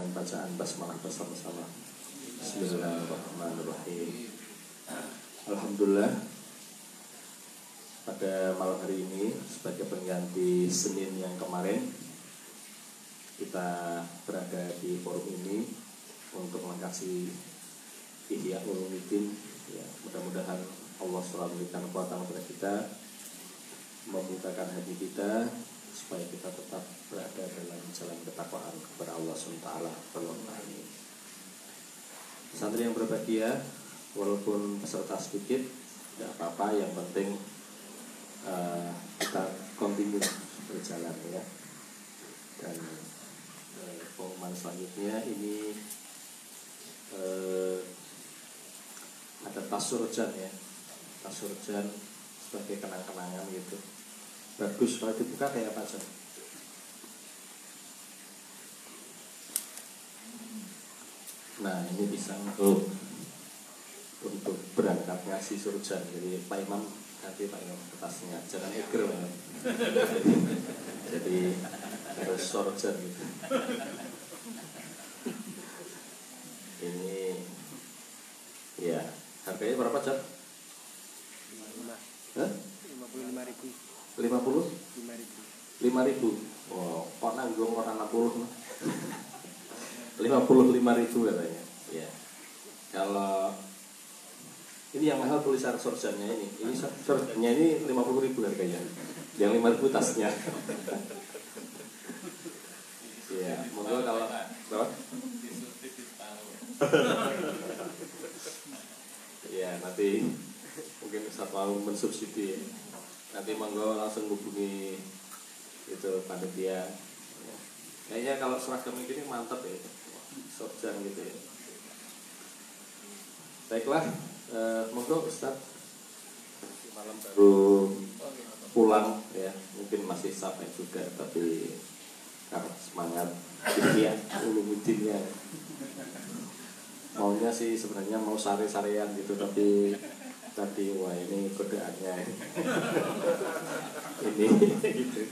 dengan bacaan basmalah bersama-sama. Bismillahirrahmanirrahim. Alhamdulillah pada malam hari ini sebagai pengganti Senin yang kemarin kita berada di forum ini untuk mengkasih Ihya Ulumuddin ya, mudah-mudahan Allah selalu memberikan kekuatan kepada kita membukakan hati kita supaya kita tetap berada dalam jalan ketakwaan kepada Allah SWT Amin. Santri yang berbahagia walaupun peserta sedikit tidak apa-apa yang penting uh, kita continue berjalan ya. Dan uh, pengumuman selanjutnya ini uh, ada tasurjan ya. Tasurjan sebagai kenang-kenangan gitu bagus kalau dibuka kayak apa sih nah ini bisa untuk untuk berangkat ngasih surjan jadi Pak Imam nanti Pak Imam kertasnya. Jangan eger ya. jadi harus surjan gitu. Ini ya harganya berapa cat? lima puluh lima ribu lima puluh? Lima ribu. Wow kok nanggung orang enam puluh? Lima puluh lima ribu katanya. Ya kalau ini yang mahal tulisan sorjannya ini. Ini sorjannya ini lima puluh ribu harganya. Yang lima ribu tasnya. Ya monggo kalau berapa ya nanti mungkin satu mau mensubsidi nanti monggo langsung hubungi itu panitia. Ya. kayaknya kalau seragam ini mantap ya. Sorjan gitu ya. Baiklah eh, monggo Ustaz. Malam baru pulang. ya mungkin masih sampai juga tapi karena semangat ya ulumuddinnya maunya sih sebenarnya mau sare-sarean gitu tapi tadi wah ini godaannya. Ini gitu.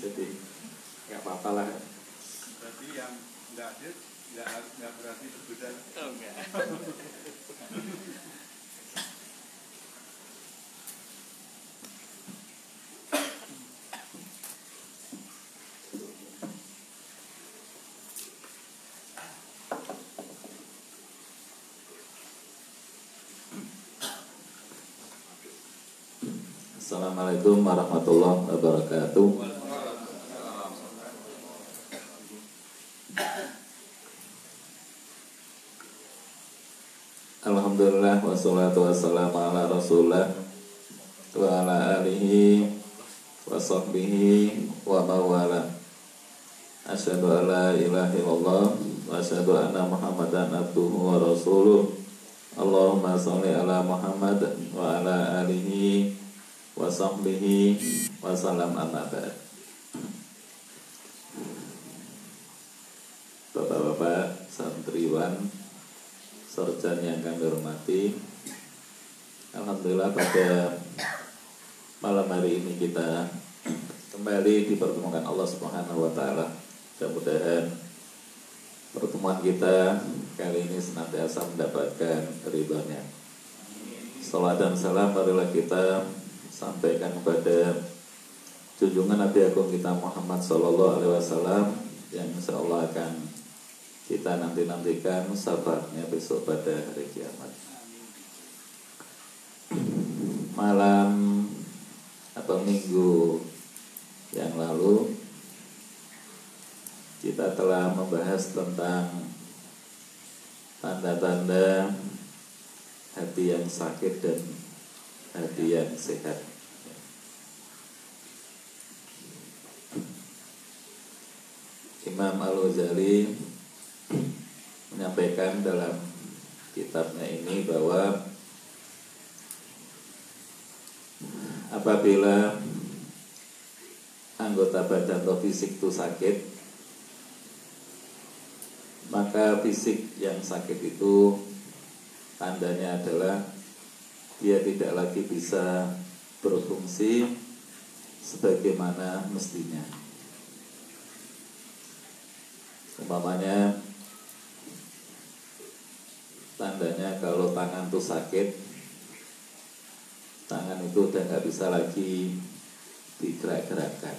Jadi nggak apa-apa lah. Berarti yang nggak hadir nggak nggak berarti berbeda. oh enggak Assalamualaikum warahmatullahi wabarakatuh. Alhamdulillah wassalatu wassalamu ala rasulullah wa ala alihi wa sahbihi wa mawala. Asyhadu an la ilaha wa asyhadu anna Muhammadan abduhu wa rasuluh. Allahumma sholli ala Muhammad wa ala alihi sahbihi wa salam amma ba'd Bapak-bapak santriwan Sorjan yang kami hormati Alhamdulillah pada malam hari ini kita kembali dipertemukan Allah Subhanahu wa taala. Mudah-mudahan pertemuan kita kali ini senantiasa mendapatkan ridhonya. Salat dan salam marilah kita sampaikan kepada junjungan Nabi Agung kita Muhammad Sallallahu Alaihi Wasallam yang insya Allah akan kita nanti nantikan sabarnya besok pada hari kiamat. Malam atau minggu yang lalu kita telah membahas tentang tanda-tanda hati yang sakit dan hati yang sehat. Imam Al-Ghazali menyampaikan dalam kitabnya ini bahwa apabila anggota badan atau fisik itu sakit maka fisik yang sakit itu tandanya adalah dia tidak lagi bisa berfungsi sebagaimana mestinya umpamanya tandanya kalau tangan tuh sakit tangan itu udah nggak bisa lagi digerak-gerakkan.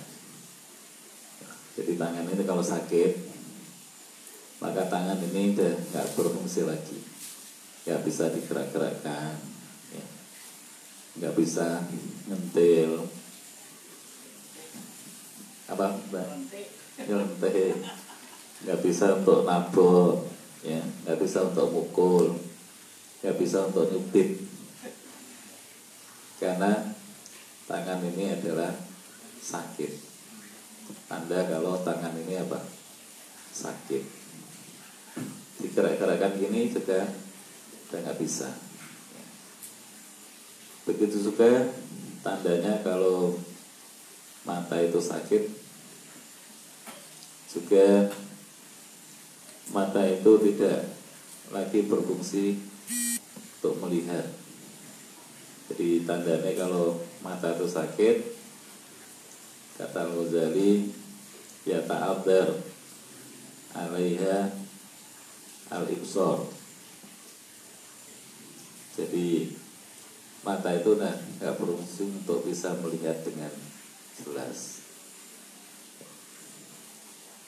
Jadi tangan ini kalau sakit maka tangan ini udah nggak berfungsi lagi. Nggak bisa digerak-gerakkan ya. nggak bisa ngentil apa mbak nggak bisa untuk nabok ya. Nggak bisa untuk mukul. Nggak bisa untuk nyubit karena tangan ini adalah sakit. Anda kalau tangan ini apa? Sakit. Digerak-gerakkan gini juga udah nggak bisa. Begitu juga tandanya kalau mata itu sakit juga mata itu tidak lagi berfungsi untuk melihat. Jadi tandanya kalau mata itu sakit kata Al-Ghazali ya ta'abdar alaiha al-ibsor jadi mata itu nah, nggak berfungsi untuk bisa melihat dengan jelas.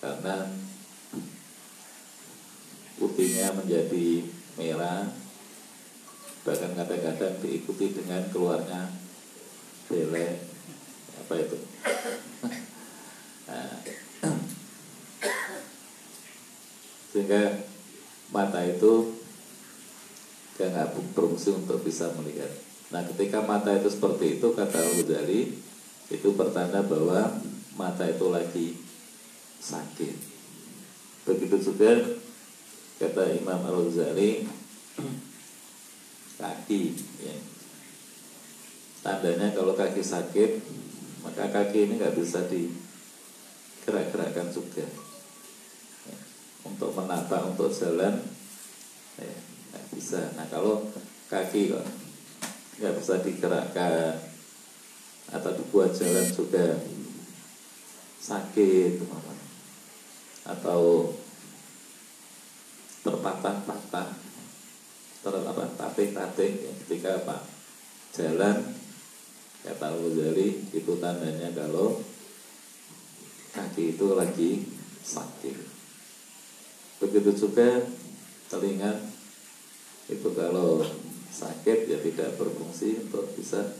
Karena putihnya menjadi merah. Bahkan kadang-kadang diikuti dengan keluarnya belek apa itu? Nah, sehingga mata itu dia nggak berfungsi untuk bisa melihat. Nah ketika mata itu seperti itu kata Al-Ghazali itu pertanda bahwa mata itu lagi sakit. Begitu juga kata Imam Al-Ghazali kaki ya. tandanya kalau kaki sakit maka kaki ini nggak bisa digerak-gerakkan juga ya. untuk menata untuk jalan ya, nggak bisa nah kalau kaki kok nggak bisa digerakkan atau dibuat jalan juga sakit atau terpatah-patah ter apa tatih-tatih ya, ketika apa jalan kata Ghazali itu tandanya kalau kaki itu lagi sakit begitu juga telinga itu kalau sakit ya tidak berfungsi untuk bisa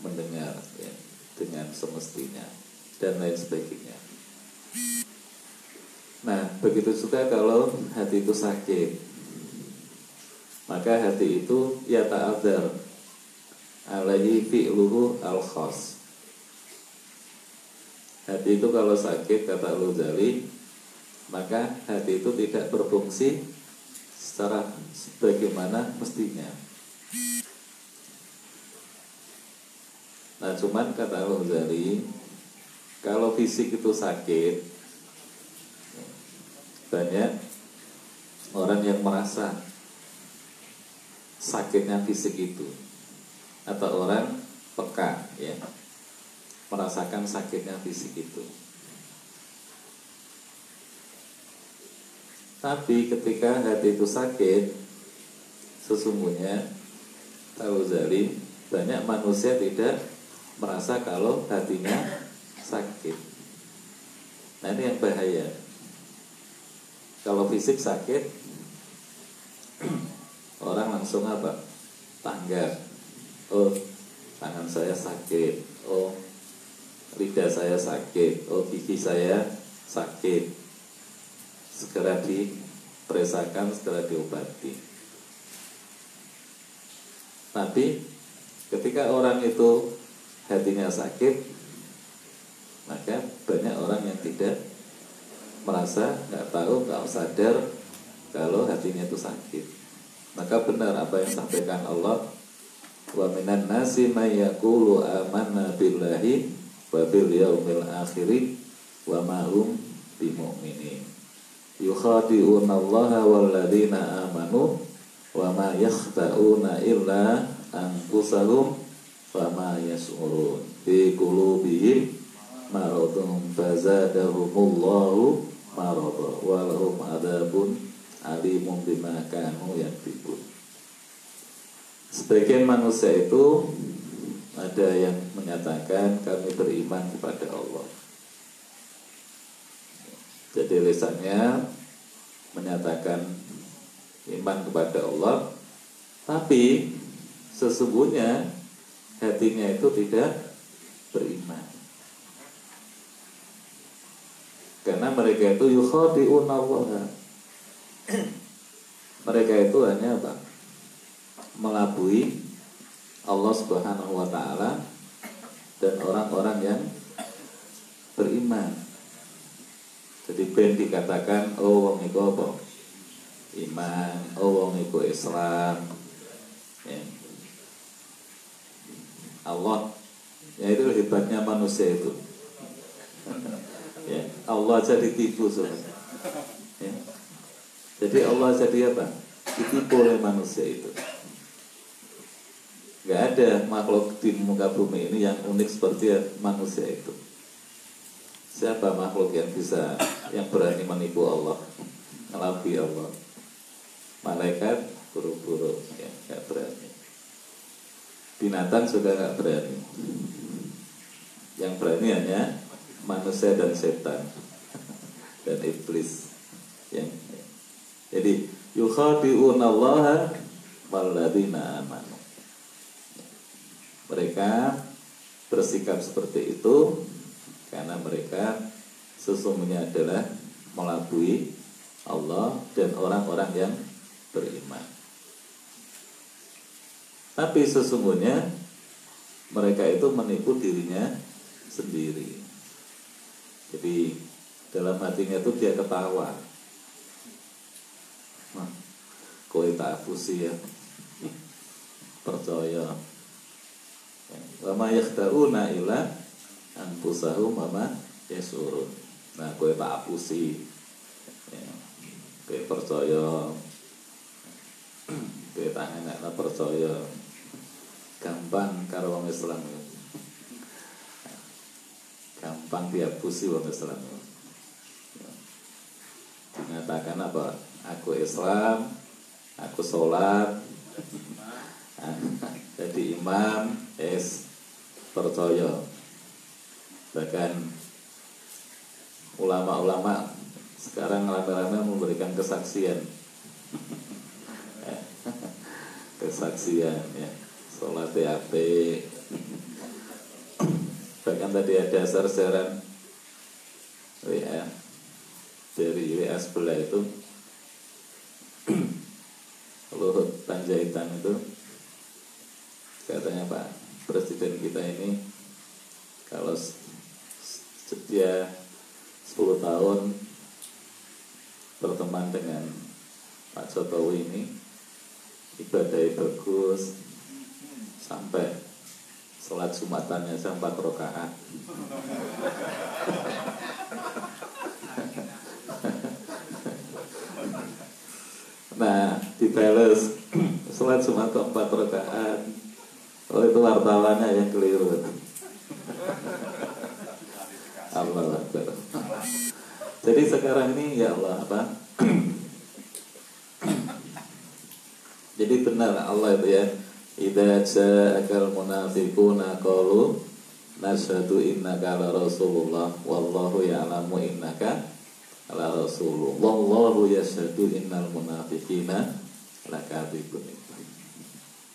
mendengar ya, dengan semestinya dan lain sebagainya. Nah, begitu juga kalau hati itu sakit, maka hati itu ya ta'adar alaihi fi'luhu al khas hati itu kalau sakit kata Luzali maka hati itu tidak berfungsi secara sebagaimana mestinya. Nah cuman kata Luzali kalau fisik itu sakit banyak orang yang merasa sakitnya fisik itu. Atau orang peka ya. Merasakan sakitnya fisik itu. Tapi ketika hati itu sakit sesungguhnya tahu Zali banyak manusia tidak merasa kalau hatinya sakit. Nah ini yang bahaya kalau fisik sakit orang langsung apa? Tanggap oh tangan saya sakit. Oh lidah saya sakit. Oh gigi saya sakit. Segera dipresakan segera diobati. Tapi ketika orang itu hatinya sakit maka banyak orang yang tidak merasa nggak tahu nggak sadar kalau hatinya itu sakit. Maka benar apa yang disampaikan Allah wa minan nasi may yaqulu amanna billahi wa bil yaumil akhir wa ma hum bimu'minin. Yukhadi'una Allah amanu wa ma yakhta'una illa anfusahum wa ma yash'urun. Fi qulubihim maradun fazadahumullahu marada wa lahum adabun alimum bima kanu yaktubun sebagian manusia itu ada yang menyatakan kami beriman kepada Allah. Jadi lisannya menyatakan iman kepada Allah tapi sesungguhnya hatinya itu tidak beriman karena mereka itu yukhadi'un Allah mereka itu hanya apa? Melabui Allah Subhanahu wa taala dan orang-orang yang beriman. Jadi ben dikatakan oh wong iku apa? Iman. Oh wong iku Islam. Ya. Allah. Ya itu hebatnya manusia itu ya Allah jadi sebenarnya ya. jadi Allah jadi apa? Ditipu oleh manusia itu. Nggak ada makhluk di muka bumi ini yang unik seperti manusia itu. Siapa makhluk yang bisa yang berani menipu Allah ngelabi Allah? Malaikat buru-buru ya nggak berani. Binatang sudah nggak berani. Yang berani hanya manusia dan setan dan iblis yang jadi yukhadi'un Allah walladzina amanu mereka bersikap seperti itu karena mereka sesungguhnya adalah melabui Allah dan orang-orang yang beriman. Tapi sesungguhnya mereka itu menipu dirinya sendiri. Jadi dalam hatinya itu dia ketawa. Nah, kowe tak fusi ya. Percaya. Wa ma yakhda'una illa anfusahum wa ma yasurun. Nah, kowe tak apusi. Kowe percaya. Kowe tak enak percaya. Gampang karo wong Islam. Gampang diapusi wong Islam. Mengatakan apa? Aku Islam, aku sholat, jadi imam, es percaya. Bahkan ulama-ulama sekarang rame-rame memberikan kesaksian, kesaksian ya, sholat TAP. Bahkan tadi ada share-sharean WA dari WA sebelah itu. Luhut Panjaitan itu katanya Pak Presiden kita ini kalau setia 10 tahun berteman dengan Pak Jokowi ini ibadahnya bagus sampai sholat jumatannya sampai rokaat Nah, dibales sholat Jumat empat rakaat. Oh itu wartawannya yang keliru. Allah Akbar. Jadi sekarang ini ya Allah apa? Jadi benar Allah itu ya. Idza ja'akal munafiquna qalu nashhadu innaka la rasulullah wallahu ya'lamu innaka ala rasulullah wallahu yashhadu innal munafiqina lakadzibun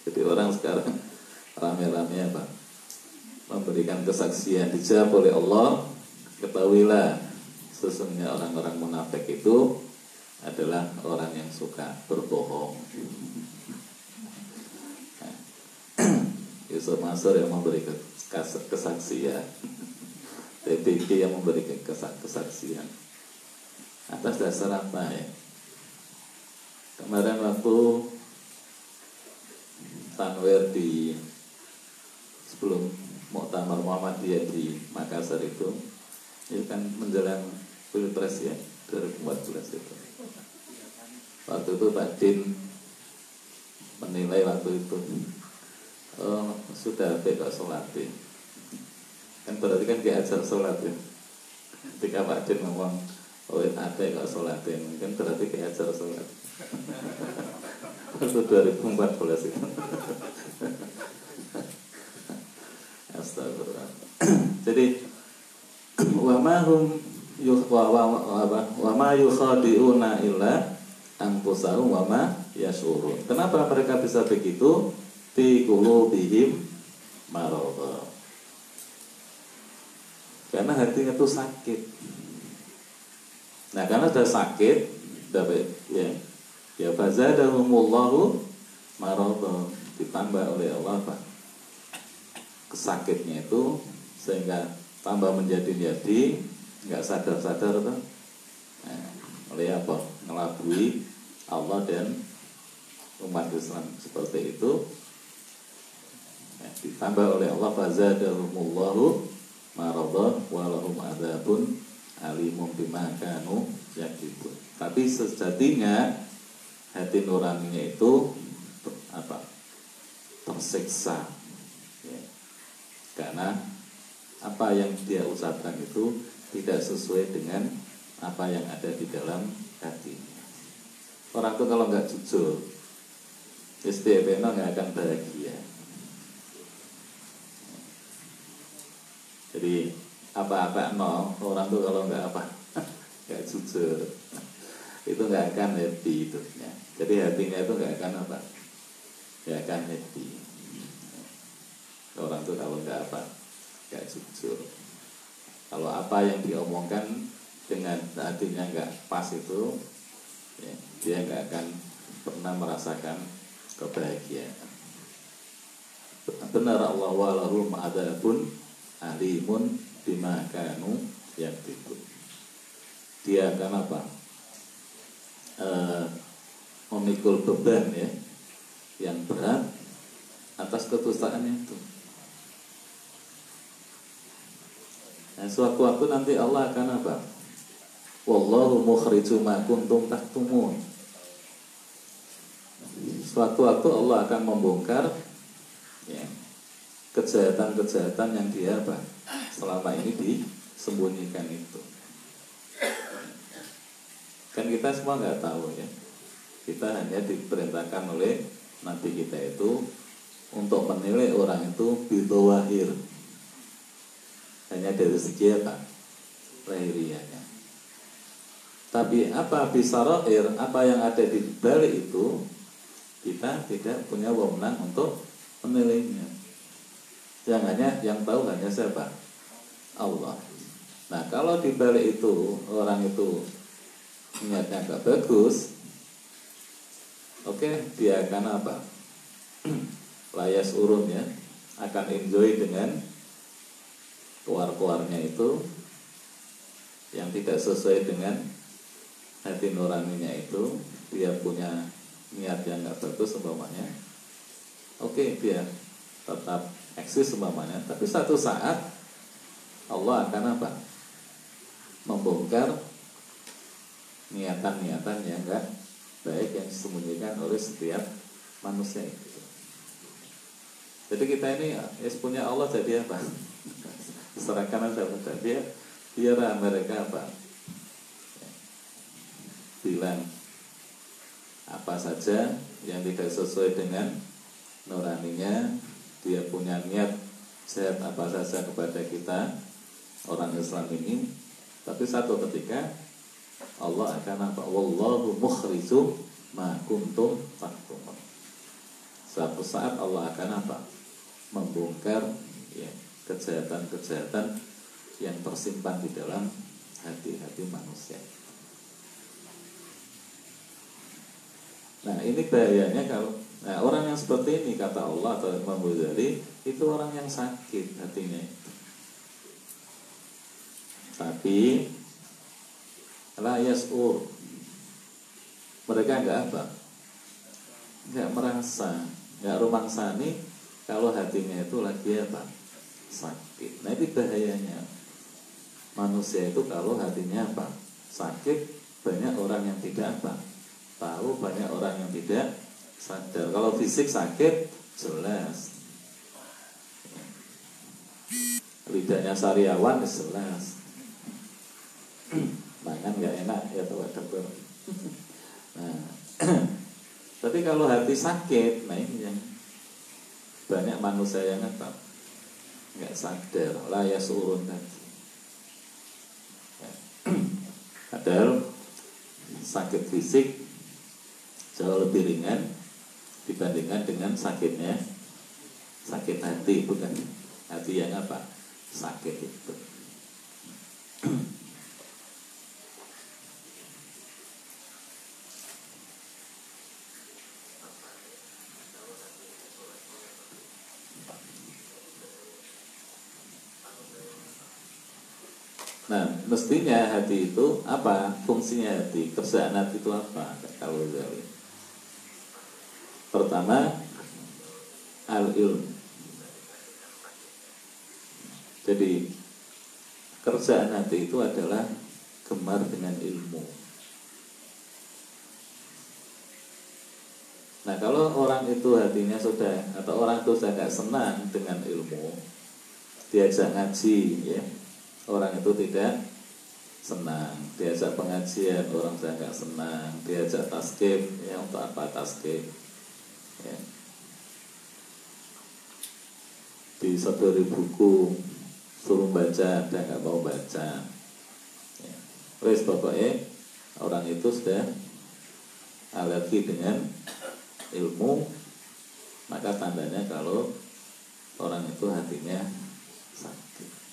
jadi orang sekarang rame-rame apa? Memberikan kesaksian dijawab oleh Allah. Ketahuilah sesungguhnya orang-orang munafik itu adalah orang yang suka berbohong Yusuf Mansur yang memberi kesaksian. TPK yang memberikan kesaksian. Atas dasar apa ya? Kemarin waktu Tanwir di sebelum Muktamar Muhammadiyah di Makassar itu itu kan menjelang pilpres ya 2014 itu. Waktu itu Pak Din menilai waktu itu oh, sudah bebas sholat ya. kan berarti kan diajar sholat ya ketika Pak Din ngomong Oh ada kok sholatin Mungkin berarti diajar sholat Itu 2014 itu Astagfirullah Jadi Wa mahum wa wa wa wa ma yukhadi'una illa anfusahum wa ma yashurun. Kenapa mereka bisa begitu? Fi qulubihim maradha. Karena hatinya itu sakit. Nah, karena sudah sakit, dapat ya ya fazadahumullahu maradha ditambah oleh Allah apa? Kesakitnya itu sehingga tambah menjadi jadi nggak sadar-sadar tuh nah, oleh apa ngelabui Allah dan umat Islam seperti itu nah, ditambah oleh Allah fazadahumullahu maradha walahum adzabun alimum bima kanu yakibun tapi sejatinya hati nuraninya itu apa tersiksa ya. karena apa yang dia ucapkan itu tidak sesuai dengan apa yang ada di dalam hatinya. Orang tuh kalau nggak jujur, istiqomah nggak akan bahagia. Jadi apa-apa no orang tuh kalau nggak apa nggak jujur itu nggak akan happy hidupnya. Jadi hatinya itu nggak akan apa, nggak akan happy. Orang tuh kalau nggak apa, nggak jujur kalau apa yang diomongkan dengan hatinya nggak pas itu ya, dia nggak akan pernah merasakan kebahagiaan benar Allah walahu ma'adabun alimun bima kanu yang itu dia akan apa e, memikul beban ya yang berat atas kedustaannya itu Nah, suatu waktu nanti Allah akan apa? Wallahu mukhriju ma kuntum taktumun. Suatu waktu Allah akan membongkar ya, kejahatan-kejahatan yang dia apa? Selama ini disembunyikan itu. Kan kita semua nggak tahu ya. Kita hanya diperintahkan oleh Nabi kita itu untuk menilai orang itu bidowahir hanya dari segi apa lahiriahnya tapi apa bisa rohir apa yang ada di balik itu kita tidak punya wewenang untuk menilainya yang hanya yang tahu hanya siapa? Allah. Nah kalau di balik itu orang itu niatnya agak bagus oke dia akan apa? Layas urun ya akan enjoy dengan keluar-keluarnya itu yang tidak sesuai dengan hati nuraninya itu dia punya niat yang nggak bagus umpamanya oke okay, dia tetap eksis umpamanya tapi satu saat Allah akan apa membongkar niatan-niatan yang enggak baik yang disembunyikan oleh setiap manusia. Jadi kita ini ya punya Allah jadi apa? serahkan aja pada dia biar mereka apa bilang apa saja yang tidak sesuai dengan nuraninya dia punya niat sehat apa saja kepada kita orang Islam ini. Tapi satu ketika Allah akan apa? Wallahu mukhrijum ma kuntum taktumun. Suatu saat Allah akan apa? Membongkar ya kejahatan-kejahatan yang tersimpan di dalam hati-hati manusia. Nah ini bahayanya kalau nah, orang yang seperti ini kata Allah atau Imam Ghazali itu orang yang sakit hatinya. Itu. Tapi layas ur mereka nggak apa. Nggak merasa nggak rumangsani kalau hatinya itu lagi apa? Sakit. Nah ini bahayanya. Manusia itu kalau hatinya apa? Sakit banyak orang yang tidak apa. Tahu banyak orang yang tidak sadar. Kalau fisik sakit jelas. Lidahnya sariawan jelas. Mangan nggak enak ya Pak dokter nah tapi kalau hati sakit nah ini yang banyak manusia yang apa nggak sadar. Layak surun tadi. Ya. padahal sakit fisik jauh lebih ringan dibandingkan dengan sakitnya sakit hati bukan hati yang apa sakit itu Nah, mestinya hati itu apa? Fungsinya hati, kerjaan hati itu apa? Kalau dari pertama al ilm. Jadi kerjaan hati itu adalah gemar dengan ilmu. Nah kalau orang itu hatinya sudah atau orang itu sudah nggak senang dengan ilmu, diajak ngaji, ya orang itu tidak senang diajak pengajian orang sudah nggak senang diajak taskim ya untuk apa taskim ya. disodori buku suruh baca dia nggak mau baca ya. Wes pokoknya orang itu sudah alergi dengan ilmu maka tandanya kalau orang itu hatinya sakit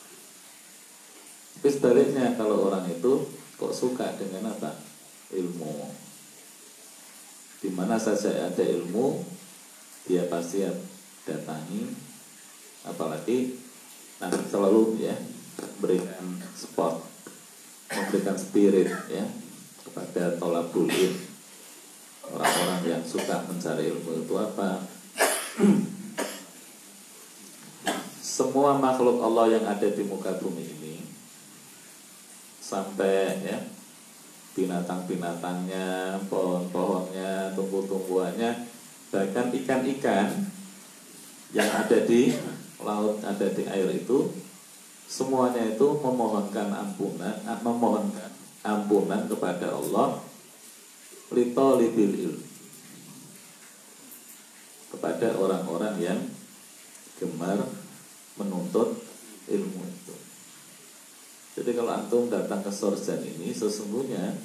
tapi sebaliknya kalau orang itu kok suka dengan apa? Ilmu. Di mana saja ada ilmu, dia pasti datangi. Apalagi nanti selalu ya berikan sport, memberikan spirit ya kepada tolabul ilm. Orang-orang yang suka mencari ilmu itu apa? Semua makhluk Allah yang ada di muka bumi ini sampai ya binatang-binatangnya, pohon-pohonnya, tumbuh-tumbuhannya, bahkan ikan-ikan yang ada di laut, ada di air itu, semuanya itu memohonkan ampunan, memohonkan ampunan kepada Allah, lito libil kepada orang-orang yang gemar menuntut ilmu itu. Jadi kalau antum datang ke sorjan ini sesungguhnya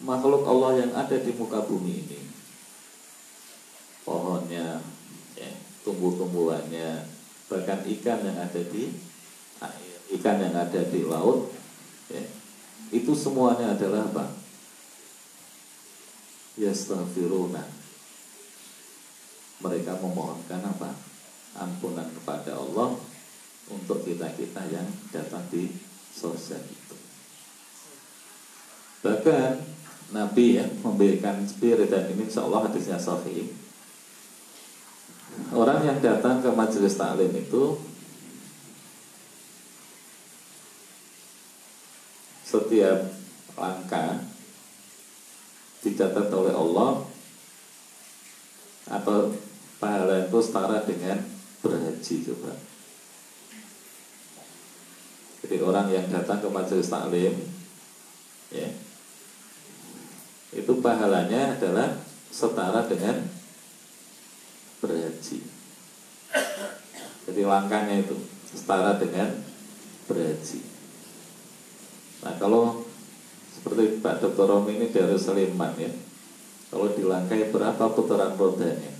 makhluk Allah yang ada di muka bumi ini ya, tumbuh-tumbuhannya, bahkan ikan yang ada di air, ikan yang ada di laut, ya, itu semuanya adalah apa? Yastaghfiruna. Mereka memohonkan apa? Ampunan kepada Allah untuk kita-kita yang datang di sosial itu. Bahkan Nabi ya memberikan spirit dan ini insya Allah hadisnya sahih. Orang yang datang ke majelis taklim itu setiap langkah dicatat oleh Allah atau pahala itu setara dengan berhaji coba. Jadi orang yang datang ke majelis taklim ya, itu pahalanya adalah setara dengan berhaji. Jadi langkahnya itu setara dengan berhaji. Nah kalau seperti Pak Dr. Romi ini dari Sleman ya, kalau dilangkai berapa putaran rodanya?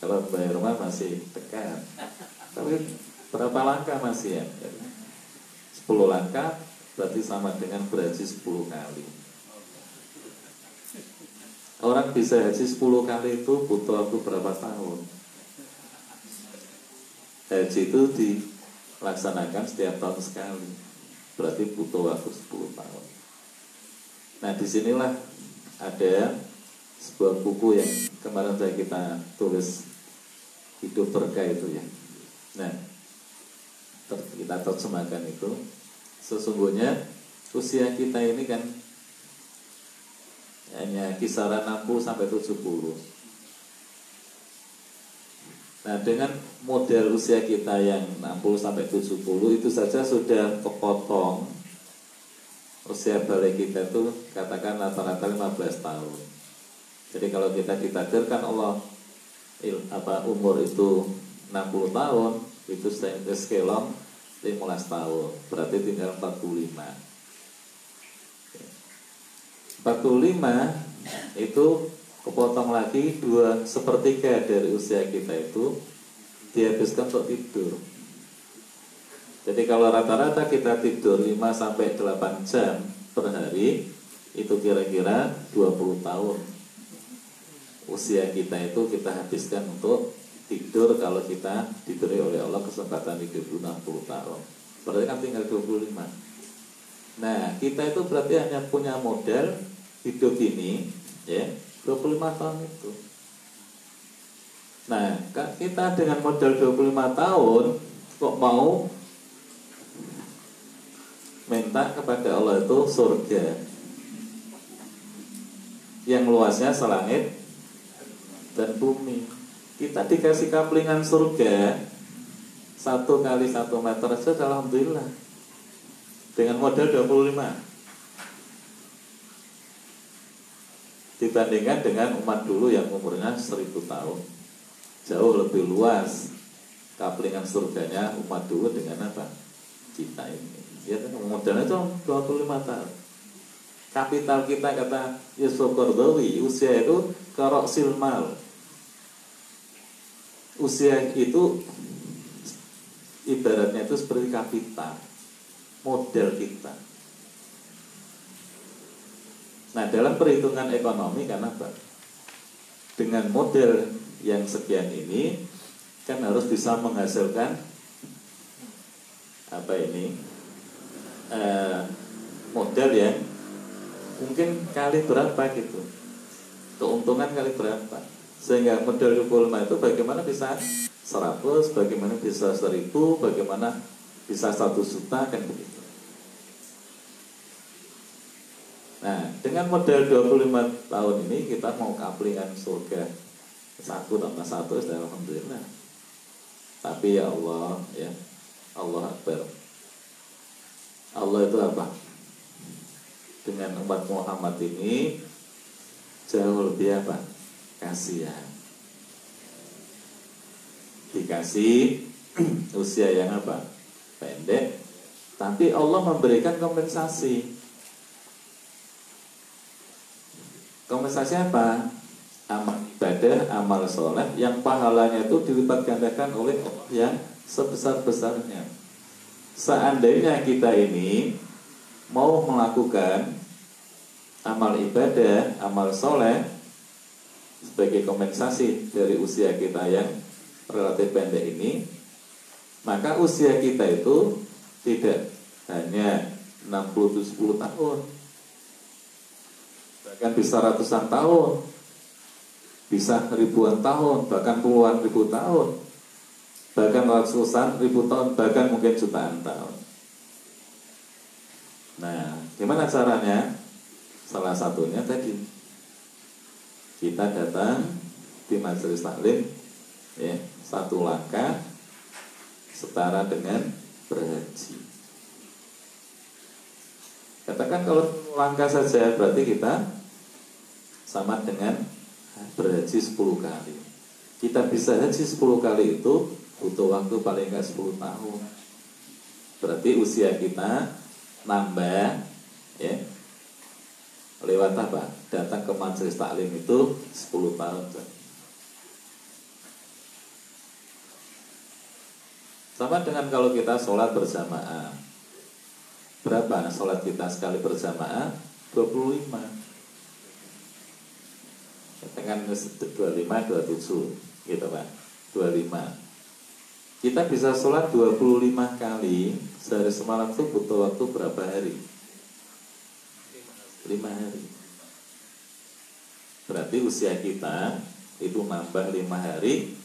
Kalau bayar rumah masih dekat. Tapi berapa langkah masih ya? 10 langkah berarti sama dengan berhaji 10 kali. Orang bisa haji 10 kali itu butuh waktu berapa tahun? Haji itu dilaksanakan setiap tahun sekali. Berarti butuh waktu 10 tahun. Nah di sinilah ada sebuah buku yang kemarin saya kita tulis hidup berkah itu ya. Nah, kita terjemahkan itu sesungguhnya usia kita ini kan hanya kisaran 60 sampai 70. Nah dengan model usia kita yang 60 sampai 70 itu saja sudah kepotong usia balik kita itu katakan rata-rata 15 tahun. Jadi kalau kita ditakdirkan Allah apa umur itu 60 tahun itu saintis kelong 15 tahun berarti tinggal 45 45 itu kepotong lagi dua sepertiga dari usia kita itu dihabiskan untuk tidur. Jadi kalau rata-rata kita tidur 5 sampai 8 jam per hari itu kira-kira 20 tahun. Usia kita itu kita habiskan untuk tidur kalau kita diberi oleh Allah kesempatan hidup 60 tahun. Berarti kan tinggal 25. Nah, kita itu berarti hanya punya modal hidup ini ya 25 tahun itu. Nah, ka- kita dengan modal 25 tahun kok mau minta kepada Allah itu surga yang luasnya selangit dan bumi. Kita dikasih kaplingan surga satu kali satu meter saja, alhamdulillah. Dengan modal 25 dibandingkan dengan umat dulu yang umurnya 1000 tahun. Jauh lebih luas kaplingan surganya umat dulu dengan apa? Kita ini. Ya modalnya itu 25 tahun. Kapital kita kata Yusuf Qardawi usia itu kerok silmal usia itu ibaratnya itu seperti kapital model kita. Nah dalam perhitungan ekonomi kan apa? Dengan model yang sekian ini kan harus bisa menghasilkan apa ini? Eh, modal yang mungkin kali berapa gitu. Keuntungan kali berapa sehingga modal 25 itu bagaimana bisa 100 bagaimana bisa 1000 bagaimana bisa 1 juta kan begitu Nah, dengan model 25 tahun ini kita mau kaplingan surga satu tambah satu sudah alhamdulillah. Tapi ya Allah, ya Allah Akbar. Allah itu apa? Dengan umat Muhammad ini jauh lebih apa? Kasihan. Dikasih usia yang apa? Pendek, tapi Allah memberikan kompensasi Kompensasi apa? Amal ibadah, amal soleh yang pahalanya itu dilipat gandakan oleh Allah yang sebesar-besarnya. Seandainya kita ini mau melakukan amal ibadah, amal soleh sebagai kompensasi dari usia kita yang relatif pendek ini, maka usia kita itu tidak hanya 60-10 tahun, bahkan bisa ratusan tahun, bisa ribuan tahun, bahkan puluhan ribu tahun, bahkan ratusan ribu tahun, bahkan mungkin jutaan tahun. Nah, gimana caranya? Salah satunya tadi kita datang di majelis taklim, ya satu langkah setara dengan berhaji. Katakan kalau langkah saja berarti kita sama dengan berhaji 10 kali. Kita bisa haji 10 kali itu butuh waktu paling enggak 10 tahun. Berarti usia kita nambah ya. Lewat apa? Datang ke majelis taklim itu 10 tahun. Sama dengan kalau kita sholat berjamaah Berapa sholat kita sekali berjamaah? 25 Katakan 25, 27 Gitu Pak 25 Kita bisa sholat 25 kali Sehari semalam itu butuh waktu berapa hari? 5 hari Berarti usia kita Itu nambah 5 hari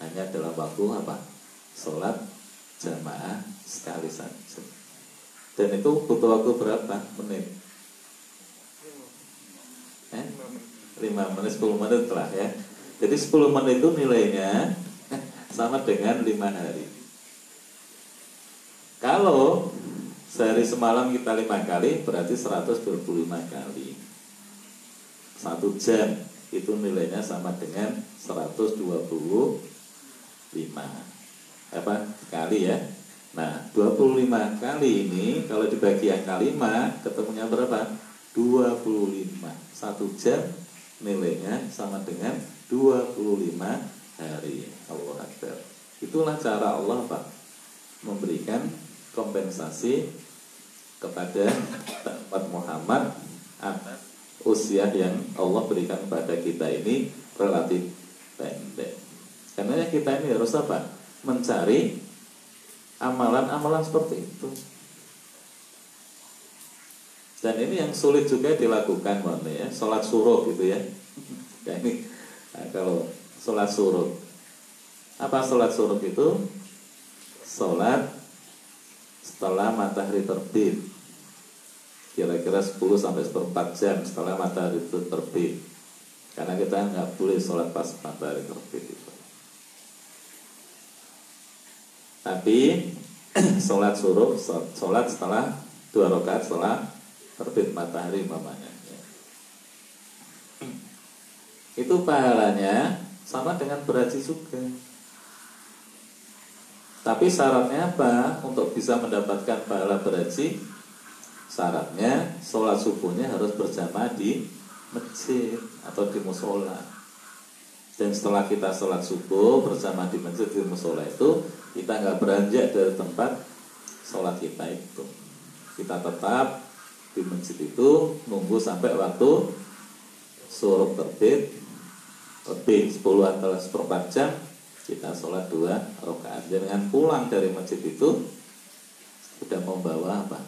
Hanya dalam waktu apa? Sholat jamaah sekali saja dan itu butuh waktu berapa menit? Eh? 5 menit, 10 menit lah ya Jadi 10 menit itu nilainya sama dengan lima hari. Kalau sehari semalam kita lima kali berarti 125 kali. Satu jam itu nilainya sama dengan 125 apa kali ya. Nah, 25 kali ini kalau dibagi angka 5 ketemunya berapa? 25. Satu jam nilainya sama dengan 25 hari. Allah Akbar. Itulah cara Allah Pak memberikan kompensasi kepada umat Muhammad usia yang Allah berikan kepada kita ini relatif pendek. Karena kita ini harus apa? Mencari amalan-amalan seperti itu. Dan ini yang sulit juga dilakukan, mohon ya, sholat suruh gitu ya. ya ini nah, kalau sholat suruh, apa sholat suruh itu? Sholat setelah matahari terbit, kira-kira 10 sampai 14 jam setelah matahari itu terbit. Karena kita nggak boleh sholat pas matahari terbit itu. Tapi sholat suruh, sholat setelah dua rakaat setelah terbit matahari mamanya. Itu pahalanya sama dengan berhaji juga. Tapi syaratnya apa? Untuk bisa mendapatkan pahala berhaji, syaratnya sholat subuhnya harus berjamaah di masjid atau di musola. Dan setelah kita sholat subuh bersama di masjid di musola itu, kita nggak beranjak dari tempat sholat kita itu. Kita tetap di masjid itu nunggu sampai waktu suruh terbit lebih 10 atau seperempat jam kita sholat dua rakaat dengan pulang dari masjid itu sudah membawa apa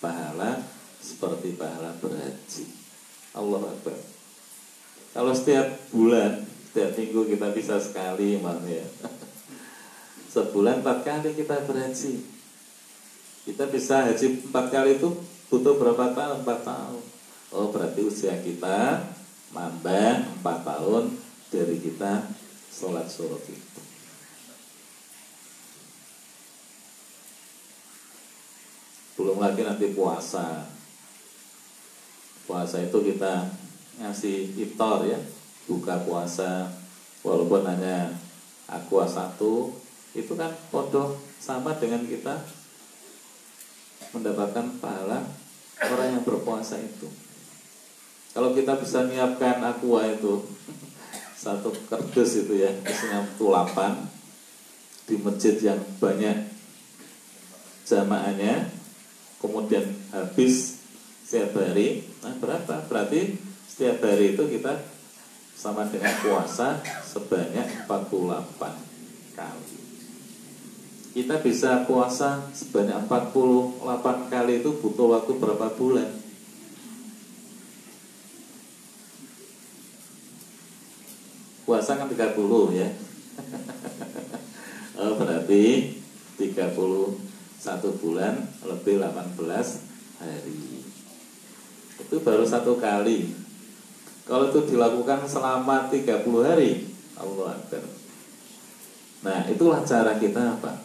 pahala seperti pahala berhaji Allah Akbar kalau setiap bulan setiap minggu kita bisa sekali mana ya sebulan empat kali kita berhaji kita bisa haji empat kali itu butuh berapa tahun? Empat tahun. Oh berarti usia kita nambah empat tahun dari kita sholat suruh itu. Belum lagi nanti puasa. Puasa itu kita ngasih iftar ya, buka puasa walaupun hanya aqua satu itu kan podo sama dengan kita mendapatkan pahala orang yang berpuasa itu. Kalau kita bisa menyiapkan aqua itu satu kerdus itu ya, isinya tulapan di masjid yang banyak jamaahnya, kemudian habis setiap hari nah berapa? Berarti setiap hari itu kita sama dengan puasa sebanyak 48 kali. Kita bisa puasa sebanyak 48 kali itu butuh waktu berapa bulan? Puasa kan 30 ya. Oh, berarti 30 satu bulan lebih 18 hari. Itu baru satu kali. Kalau itu dilakukan selama 30 hari Allah Akbar. Nah itulah cara kita apa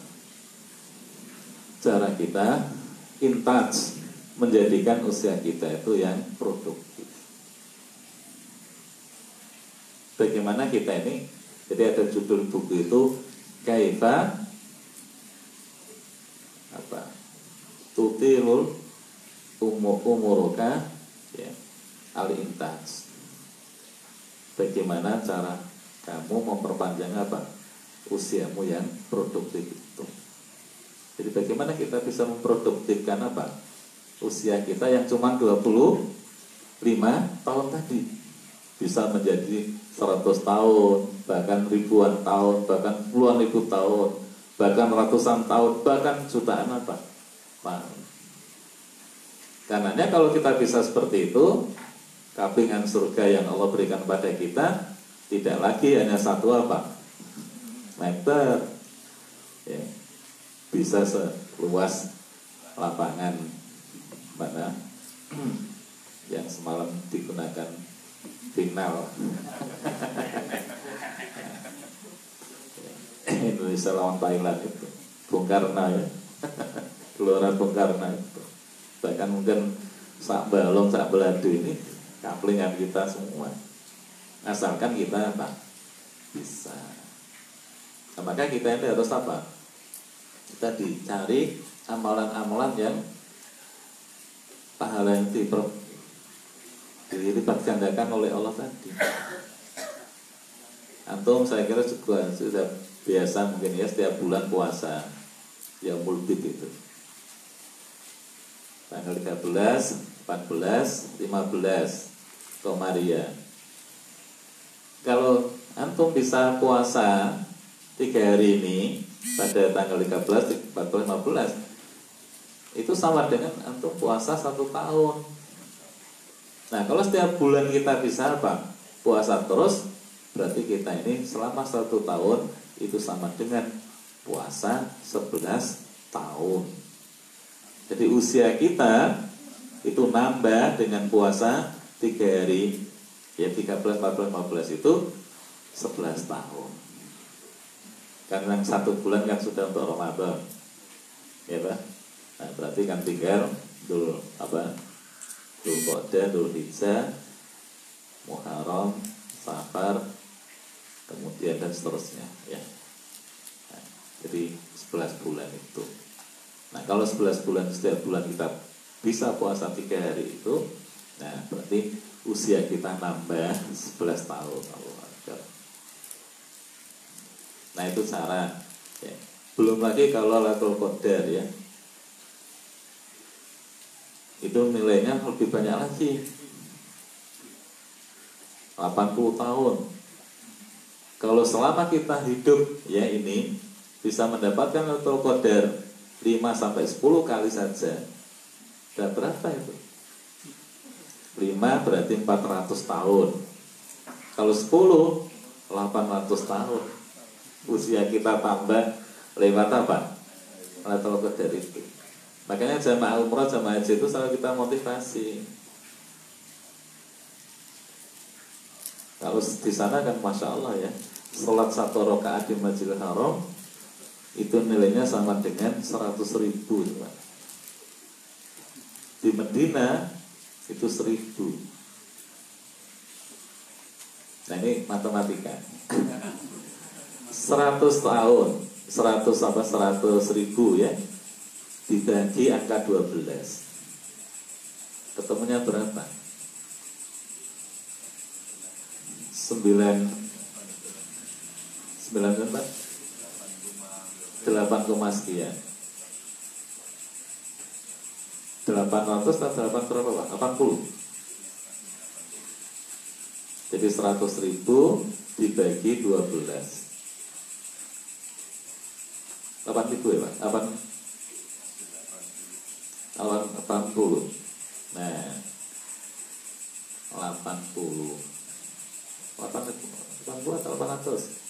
cara kita in touch menjadikan usia kita itu yang produktif. Bagaimana kita ini? Jadi ada judul buku itu Kaifa Tutilul umur umuruka ya, al touch. Bagaimana cara kamu memperpanjang apa? Usiamu yang produktif itu. Jadi bagaimana kita bisa memproduktifkan apa? Usia kita yang cuma 25 tahun tadi bisa menjadi 100 tahun, bahkan ribuan tahun, bahkan puluhan ribu tahun, bahkan ratusan tahun, bahkan jutaan apa? Tahun. Karenanya kalau kita bisa seperti itu, kapingan surga yang Allah berikan pada kita tidak lagi hanya satu apa? meter. Ya, bisa seluas lapangan mana yang semalam digunakan final Indonesia lawan Thailand itu Bung Karno ya Gelora Bung Karno itu. Bahkan mungkin sak balong sak beladu ini kaplingan kita semua. Asalkan kita apa bisa. Nah, maka kita ini harus apa? Kita dicari amalan-amalan yang pahala yang diper, dilipat oleh Allah tadi. Antum saya kira juga sudah biasa mungkin ya setiap bulan puasa yang mulbit itu tanggal 13, 14, 15 Komaria. Kalau antum bisa puasa tiga hari ini pada tanggal 13, 14, 15 itu sama dengan antum puasa satu tahun. Nah kalau setiap bulan kita bisa apa? Puasa terus berarti kita ini selama satu tahun itu sama dengan puasa 11 tahun. Jadi usia kita itu nambah dengan puasa tiga hari ya 13, 14, 15 itu 11 tahun. Karena satu bulan kan sudah untuk Ramadan, ya pak. Nah, berarti kan tinggal dulu apa? Dulu kode, dulu hijjah, Muharram, Safar, kemudian dan seterusnya, ya. Nah, jadi 11 bulan itu. Nah kalau 11 bulan setiap bulan kita bisa puasa tiga hari itu, nah berarti usia kita nambah 11 tahun. Nah itu cara. Ya. Belum lagi kalau latul qadar ya, itu nilainya lebih banyak lagi. 80 tahun. Kalau selama kita hidup ya ini bisa mendapatkan latul qadar 5 sampai 10 kali saja. Dan berapa itu? 5 berarti 400 tahun. Kalau 10 800 tahun. Usia kita tambah lewat apa? Level dari itu. Makanya jamaah umroh, jamaah haji itu selalu kita motivasi. Kalau di sana kan masya Allah ya, sholat satu rakaat di Masjidil Haram itu nilainya sama dengan 100 ribu di Medina itu 1000 nah ini matematika. 100 tahun 100 sampai 100 ribu ya dibagi angka 12 ketemunya berapa? 9 9 8, sekian. 800 atau 8 berapa Pak? 80 jadi 100 ribu dibagi 12 8 ribu ya Pak? 8 80 Nah 80 80 atau 800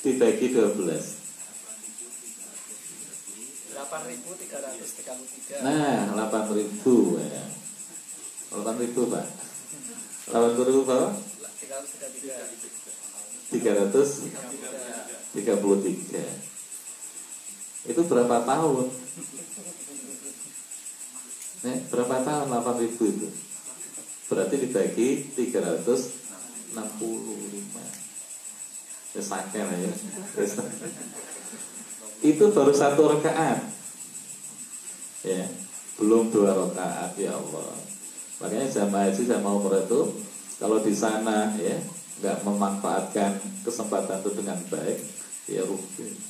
dibagi 12 8.333 Nah 8.000 ya 8.000 Pak 8.000 berapa? 333 Itu berapa tahun? Nih, berapa tahun 8.000 itu? Berarti dibagi 365 Ya sakit ya. Itu baru satu rakaat. Ya Belum dua rakaat ya Allah. Makanya jamaah haji sama umroh itu Kalau di sana ya nggak memanfaatkan kesempatan itu dengan baik Ya rugi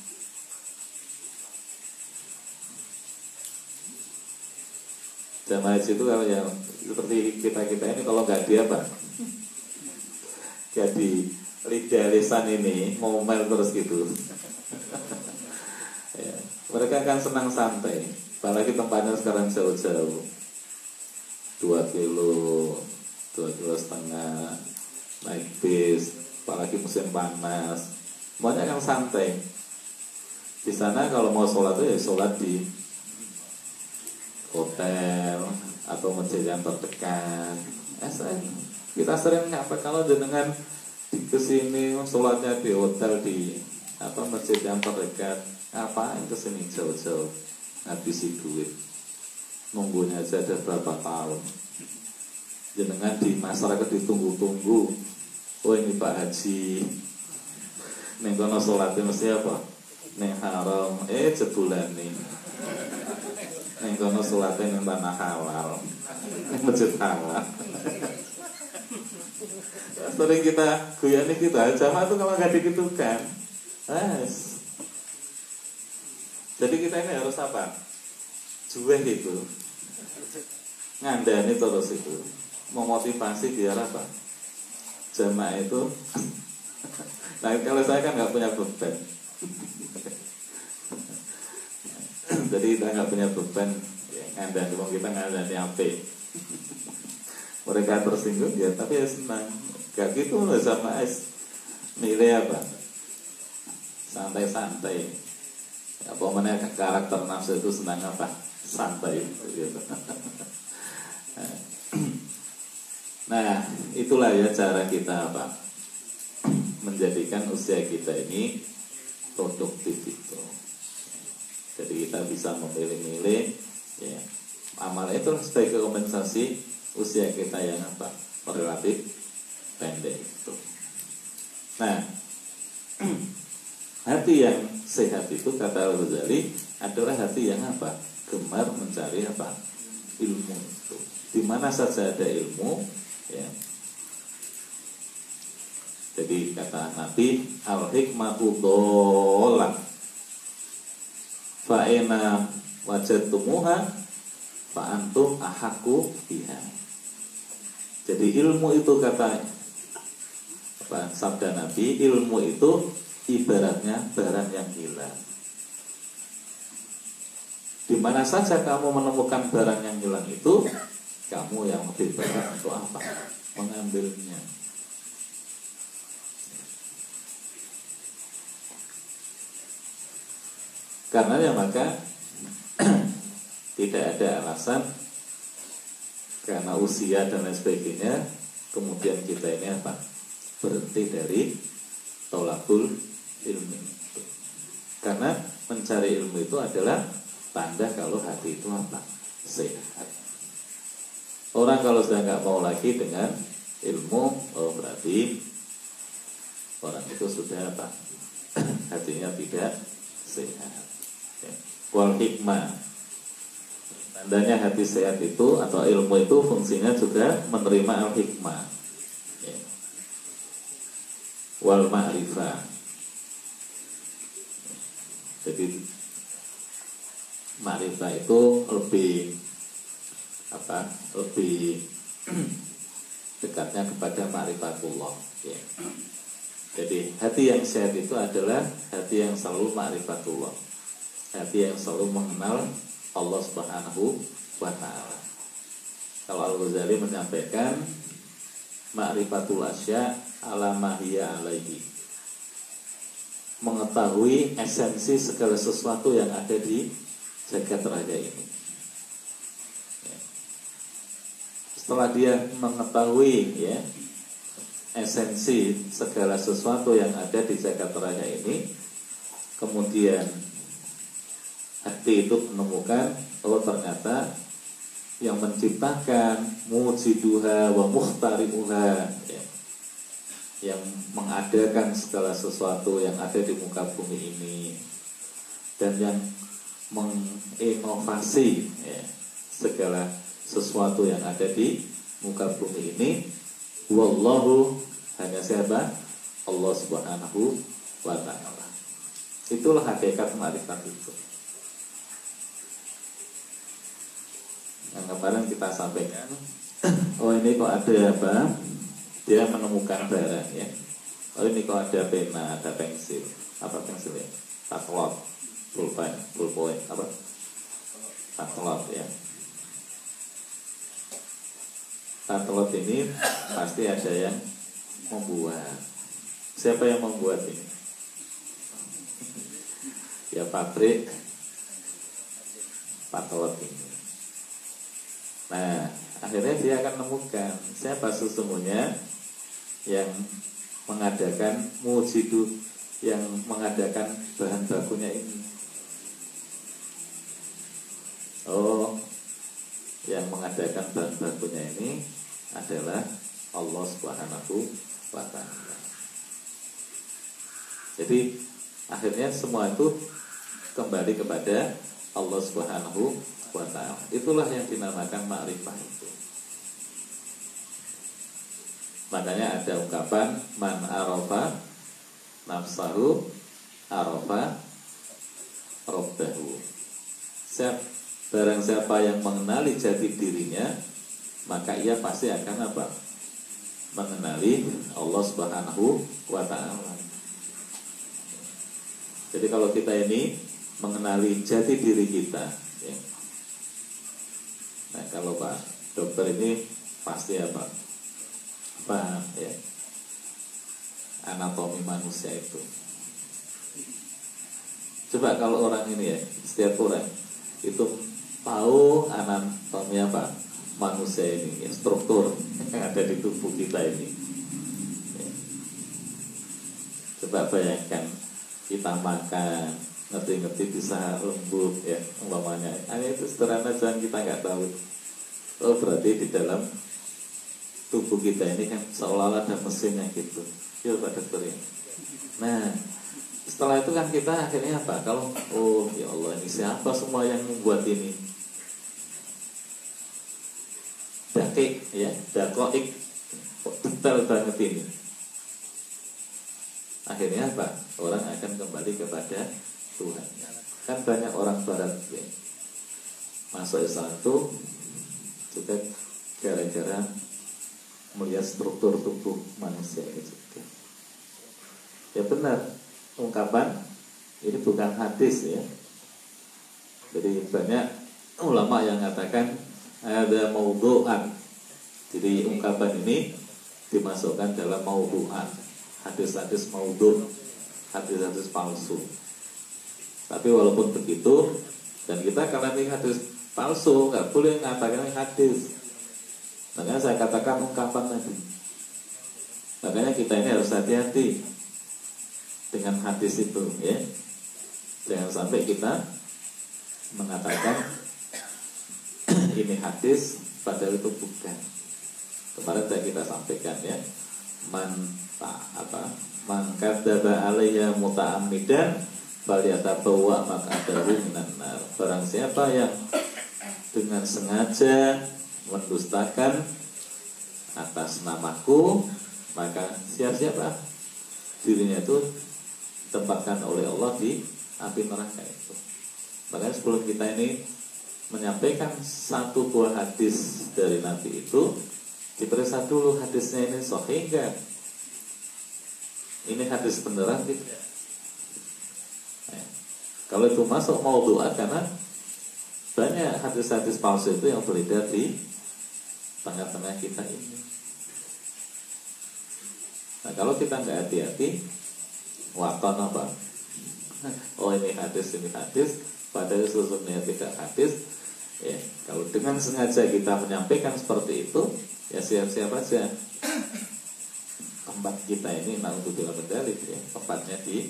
jamaah haji itu kalau yang seperti kita kita ini kalau nggak dia apa jadi lidah lisan ini ngomel terus gitu. Ya, mereka akan senang santai. Apalagi tempatnya sekarang jauh-jauh. Dua kilo dua kilo setengah naik bis apalagi musim panas. Semuanya akan santai. Di sana kalau mau sholat itu ya sholat di hotel atau masjid yang terdekat SM kita sering ngapa kalau dengan di ke sini sholatnya di hotel di apa masjid yang terdekat ngapain ke sini jauh-jauh? Ngabisi duit. Nunggunya aja ada berapa tahun. Jenengan di masyarakat ditunggu-tunggu. Oh ini Pak Haji. Neng kono sholatnya mesti apa? Neng haram. Eh jebulan nih neng kono sholatnya neng tanah halal masjid halal sering kita guyani kita jamaah itu kalau nggak dikitukan. Yes. jadi kita ini harus apa? Jueh itu. Ngandani terus itu. Memotivasi biar apa? Jamaah itu. Nah kalau saya kan nggak punya beban jadi kita nggak punya beban ya, ngandani wong kita ngandani apa mereka tersinggung ya tapi ya senang. Gak gitu loh sama es. Nilai apa? Santai-santai. Apa mana karakter nafsu itu senang apa? Santai gitu. nah itulah ya cara kita apa? Menjadikan usia kita ini produktif itu jadi kita bisa memilih-milih ya. Amal itu sebagai kompensasi usia kita yang apa? Relatif pendek itu. Nah hati yang sehat itu kata Al Ghazali adalah hati yang apa? Gemar mencari apa? Ilmu itu. Di mana saja ada ilmu ya. Jadi kata Nabi al hikmatu dolan fa'ena wajadtumuha fa antum ahaku biha. Jadi ilmu itu kata apa sabda Nabi ilmu itu ibaratnya barang yang hilang. Di mana saja kamu menemukan barang yang hilang itu kamu yang lebih berhak untuk apa? Mengambilnya karena ya maka tidak ada alasan karena usia dan lain sebagainya kemudian kita ini apa? Berhenti dari tolakul ilmu itu. Karena mencari ilmu itu adalah tanda kalau hati itu apa? Sehat. Orang kalau sudah nggak mau lagi dengan ilmu oh berarti orang itu sudah apa? Hatinya tidak sehat. Wal hikmah tandanya hati sehat itu atau ilmu itu fungsinya juga menerima al hikmah ya. wal ma'rifah jadi ma'rifah itu lebih apa lebih dekatnya kepada ma'rifatullah ya. jadi hati yang sehat itu adalah hati yang selalu ma'rifatullah hati yang selalu mengenal Allah Subhanahu wa taala. Kalau Al-Ghazali menyampaikan ma'rifatul asya ala mahiyya alaihi. Mengetahui esensi segala sesuatu yang ada di jagat raya ini. Ya. Setelah dia mengetahui ya esensi segala sesuatu yang ada di jagat raya ini, kemudian hati itu menemukan oh ternyata yang menciptakan mujiduha wa muhtarimuha ya, yang mengadakan segala sesuatu yang ada di muka bumi ini. Dan yang menginovasi ya, segala sesuatu yang ada di muka bumi ini. Wallahu hanya siapa? Allah Subhanahu wa taala. Itulah hakikat marifat itu yang kemarin kita sampaikan oh ini kok ada apa? Dia menemukan barang ya. Oh ini kok ada pena ada pensil. Apa pensil ya? Taklot pulpen pulpoin apa? Taklot ya. Taklot ini pasti ada yang membuat. Siapa yang membuat ini? Ya pabrik. Patlot ini Nah, akhirnya dia akan menemukan siapa sesungguhnya yang mengadakan mujidu yang mengadakan bahan bakunya ini. Oh, yang mengadakan bahan bakunya ini adalah Allah Subhanahu wa taala. Jadi akhirnya semua itu kembali kepada Allah Subhanahu wa taala. Itulah yang dinamakan ma'rifah itu. Makanya ada ungkapan man arafa nafsahu arafa robbahu. Siap, barang siapa yang mengenali jati dirinya, maka ia pasti akan apa? Mengenali Allah Subhanahu wa taala. Jadi kalau kita ini mengenali jati diri kita, ya. Nah kalau Pak dokter ini pasti apa? Paham ya anatomi manusia itu. Coba kalau orang ini ya, setiap orang itu tahu anatomi apa manusia ini, ya, struktur yang ada di tubuh kita ini. Ya. Coba bayangkan kita makan, ngerti-ngerti bisa lembut ya umpamanya. Hanya itu sederhana jangan kita nggak tahu. Oh berarti di dalam tubuh kita ini kan seolah-olah ada mesinnya gitu. Yuk Pak Dokter ya. Nah, setelah itu kan kita akhirnya apa? Kalau oh ya Allah ini siapa semua yang membuat ini? Dakik ya, dakoik detail banget ini. Akhirnya apa? Orang akan kembali kepada Tuhan. Kan banyak orang barat ya. Masuk Islam itu juga gara-gara melihat struktur tubuh manusia juga. Ya benar, ungkapan ini bukan hadis ya. Jadi banyak ulama yang mengatakan ada maudhu'an. Jadi ungkapan ini dimasukkan dalam maudhu'an. Hadis-hadis maudhu', hadis-hadis palsu. Tapi walaupun begitu dan kita karena ini hadis palsu nggak boleh mengatakan hadis Makanya saya katakan ungkapan tadi. Makanya kita ini harus hati-hati dengan hadis itu, ya. Jangan sampai kita mengatakan ini hadis padahal itu bukan. Kemarin saya kita sampaikan ya, man apa man kadzaba alayya muta'ammidan falyatabawwa maq'adahu minan nar. Barang siapa yang dengan sengaja mendustakan atas namaku maka siapa-siapa dirinya itu tempatkan oleh Allah di api neraka itu. Makanya sebelum kita ini menyampaikan satu buah hadis dari Nabi itu diperiksa dulu hadisnya ini sahih ini hadis beneran tidak kalau itu masuk mau doa karena banyak hadis-hadis palsu itu yang beredar di tengah-tengah kita ini. Nah kalau kita nggak hati-hati, wakon apa? Oh ini hadis, ini hadis, padahal sesungguhnya tidak hadis. Ya, kalau dengan sengaja kita menyampaikan seperti itu, ya siap-siap aja tempat kita ini bila medali ya, tempatnya di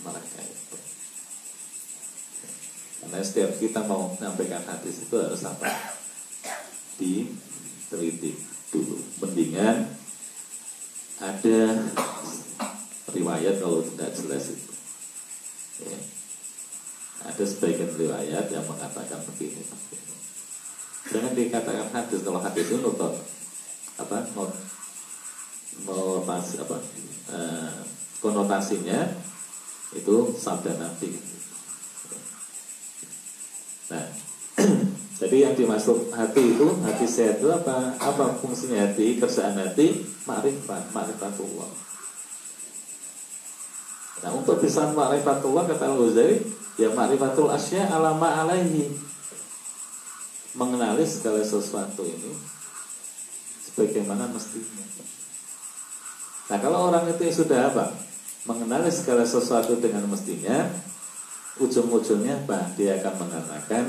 mereka itu. Karena setiap kita mau menyampaikan hadis itu harus apa? Di teliti dulu. Mendingan ada riwayat kalau tidak jelas itu. Ya. ada sebagian riwayat yang mengatakan begini, jangan dikatakan hadis. Kalau hadis itu nonton apa not, notasi apa eh, konotasinya itu sabda nabi nah Jadi yang dimaksud hati itu hati sehat itu apa? Apa fungsinya hati? Kerjaan hati makrifat, makrifatullah. Nah untuk bisa makrifatullah kata Al Ghazali ya makrifatul asya alama alaihi mengenali segala sesuatu ini sebagaimana mestinya. Nah kalau orang itu sudah apa? Mengenali segala sesuatu dengan mestinya, ujung-ujungnya apa? Dia akan mengatakan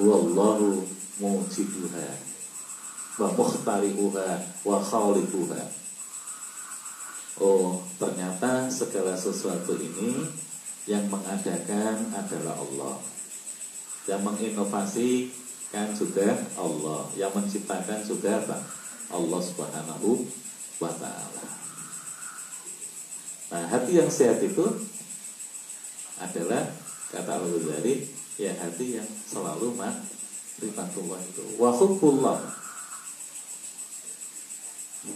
Wallahu mujiduha wa mukhtari'uha wa khaliquha Oh, ternyata segala sesuatu ini yang mengadakan adalah Allah. Yang menginovasikan juga Allah, yang menciptakan juga apa? Allah Subhanahu wa taala. Nah, hati yang sehat itu adalah kata Al-Ghazali ya hati yang selalu ma'rifatullah itu wa hubbullah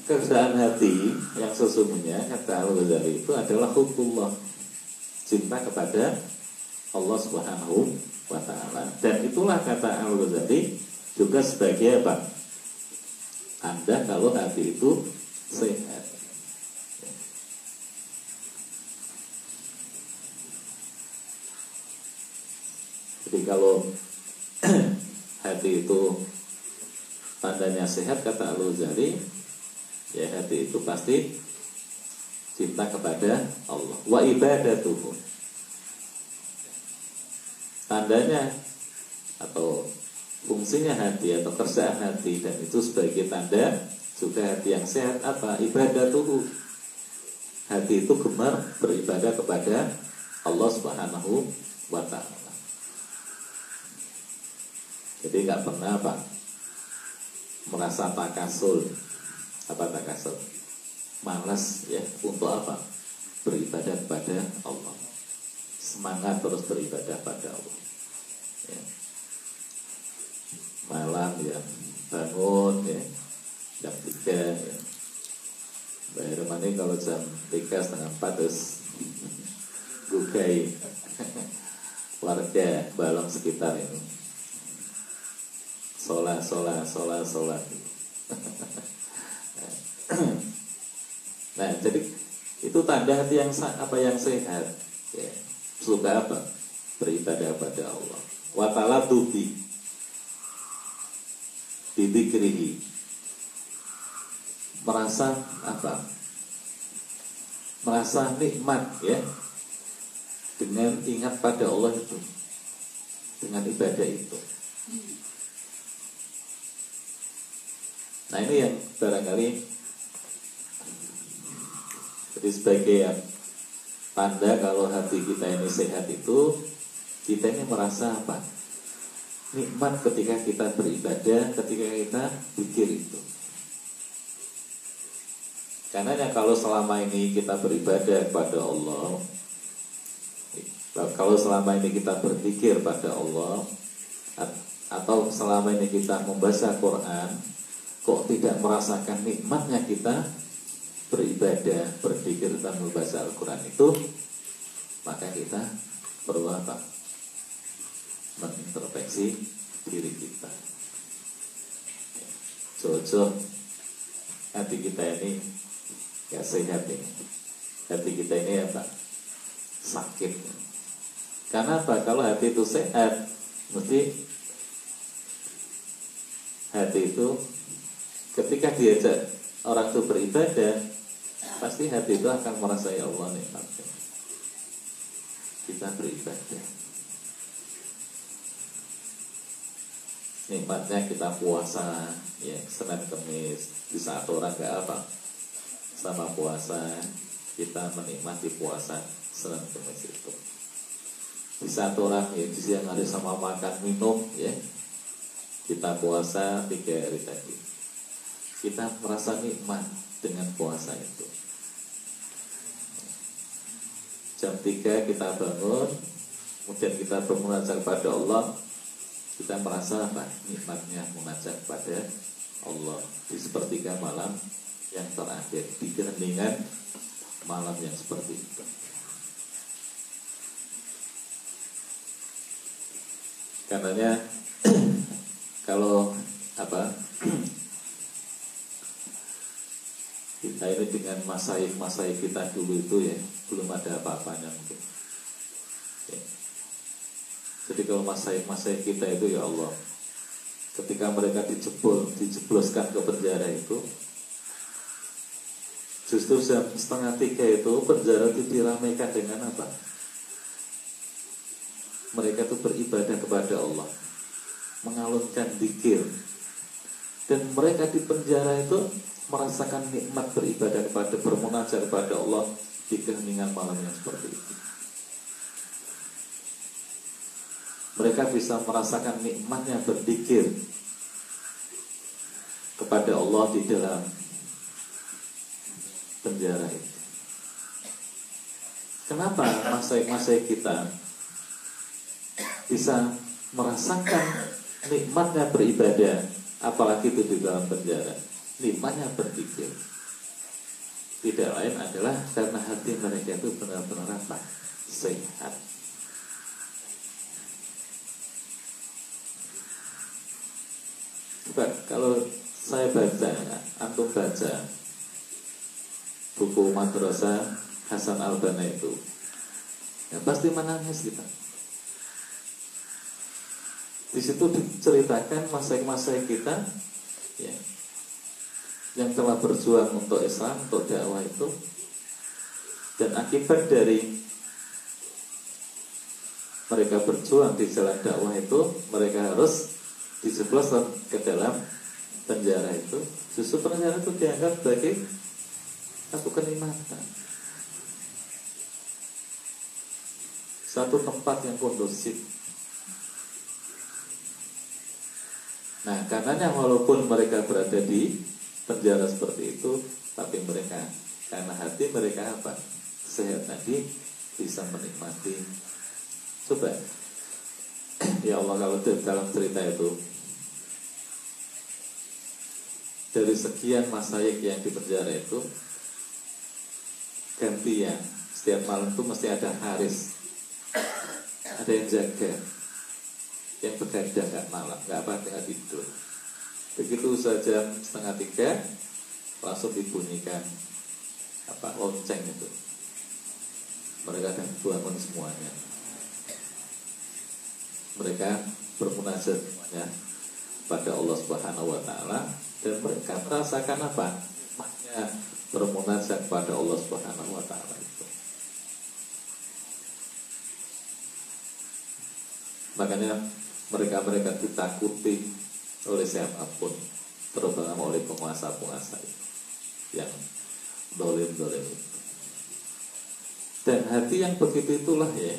keadaan hati yang sesungguhnya kata Al-Ghazali itu adalah hukumullah cinta kepada Allah Subhanahu wa taala. Dan itulah kata Al-Ghazali juga sebagai apa? Anda kalau hati itu sehat. Jadi kalau hati itu tandanya sehat kata Al-Ghazali ya hati itu pasti cinta kepada Allah. Wa ibadatuhu. Tandanya atau fungsinya hati atau kerjaan hati dan itu sebagai tanda juga hati yang sehat apa? Ibadah tuh hati itu gemar beribadah kepada Allah Subhanahu wa taala. Jadi nggak pernah apa merasa takasul apa takasur malas ya. Untuk apa? Beribadah kepada Allah. Semangat terus beribadah pada Allah. Ya. malam ya. Bangun ya. Jam tiga ya. Bayar mani kalau jam tiga setengah empat terus gugai. Warga balong sekitar ini sholat sholat sholat sholat. Nah jadi itu tanda hati yang apa yang sehat. Ya. suka apa? Beribadah pada Allah. Watala tubi. Bidikrihi. Merasa apa? Merasa nikmat ya. Dengan ingat pada Allah itu. Dengan ibadah itu nah ini yang barangkali jadi sebagai tanda kalau hati kita ini sehat itu kita ini merasa apa? Nikmat ketika kita beribadah, ketika kita pikir itu. Karena kalau selama ini kita beribadah kepada Allah, kalau selama ini kita berpikir pada Allah, atau selama ini kita membaca Quran, kok tidak merasakan nikmatnya kita beribadah, berpikir tentang membaca Al-Quran itu maka kita perlu apa? Mengintrospeksi diri kita. Jojo hati kita ini ya sehat ini. Hati kita ini apa? Sakit. Karena apa? Kalau hati itu sehat, mesti hati itu ketika diajak orang itu beribadah pasti hati itu akan merasa ya Allah nikmatnya. Kita beribadah. Nikmatnya kita puasa ya Senin Kemis di saat orang gak apa sama puasa kita menikmati puasa Senin Kemis itu. Di saat orang ya di siang hari sama makan minum ya kita puasa tiga hari tadi kita merasa nikmat dengan puasa itu. Jam 3 kita bangun kemudian kita bermunajat kepada Allah kita merasa apa? Nikmatnya munajat kepada Allah. Di sepertiga malam yang terakhir di keheningan malam yang seperti itu. Karenanya kalau apa kita ini dengan masaik-masaik kita dulu itu ya belum ada apa-apanya mungkin. Ya. Jadi kalau masaik-masaik kita itu ya Allah, ketika mereka dijebol, dijebloskan ke penjara itu, justru jam setengah tiga itu penjara itu diramaikan dengan apa? Mereka itu beribadah kepada Allah, mengalunkan dikir, dan mereka di penjara itu merasakan nikmat beribadah kepada bermunajat kepada Allah di keheningan malam yang seperti itu. Mereka bisa merasakan nikmatnya berzikir kepada Allah di dalam penjara itu. Kenapa masa-masa kita bisa merasakan nikmatnya beribadah apalagi itu di dalam penjara nikmatnya berpikir. Tidak lain adalah karena hati mereka itu benar-benar apa? Sehat. Coba kalau saya baca, antum baca buku madrasah Hasan Albana itu, ya pasti menangis kita. Di situ diceritakan masa-masa kita ya, yang telah berjuang untuk Islam, untuk dakwah itu, dan akibat dari mereka berjuang di jalan dakwah itu, mereka harus dijebloskan ke dalam penjara itu. Justru penjara itu dianggap sebagai satu kenikmatan. Satu tempat yang kondusif Nah, karenanya walaupun mereka berada di penjara seperti itu, tapi mereka karena hati mereka apa? Sehat tadi bisa menikmati. Coba, ya Allah kalau dalam cerita itu dari sekian masa yang di penjara itu gantian. Setiap malam itu mesti ada haris. Ada yang jaga. Yang begadang nggak malam nggak apa nggak tidur begitu saja setengah tiga langsung dibunyikan apa lonceng itu. Mereka akan bangun semuanya. Mereka bermunajat semuanya pada Allah Subhanahu Wa Taala dan mereka merasakan apa? Maknya bermunajat pada Allah Subhanahu Wa Taala itu. Makanya mereka-mereka ditakuti oleh siapa pun terutama oleh penguasa-penguasa yang dolim-dolim dan hati yang begitu itulah ya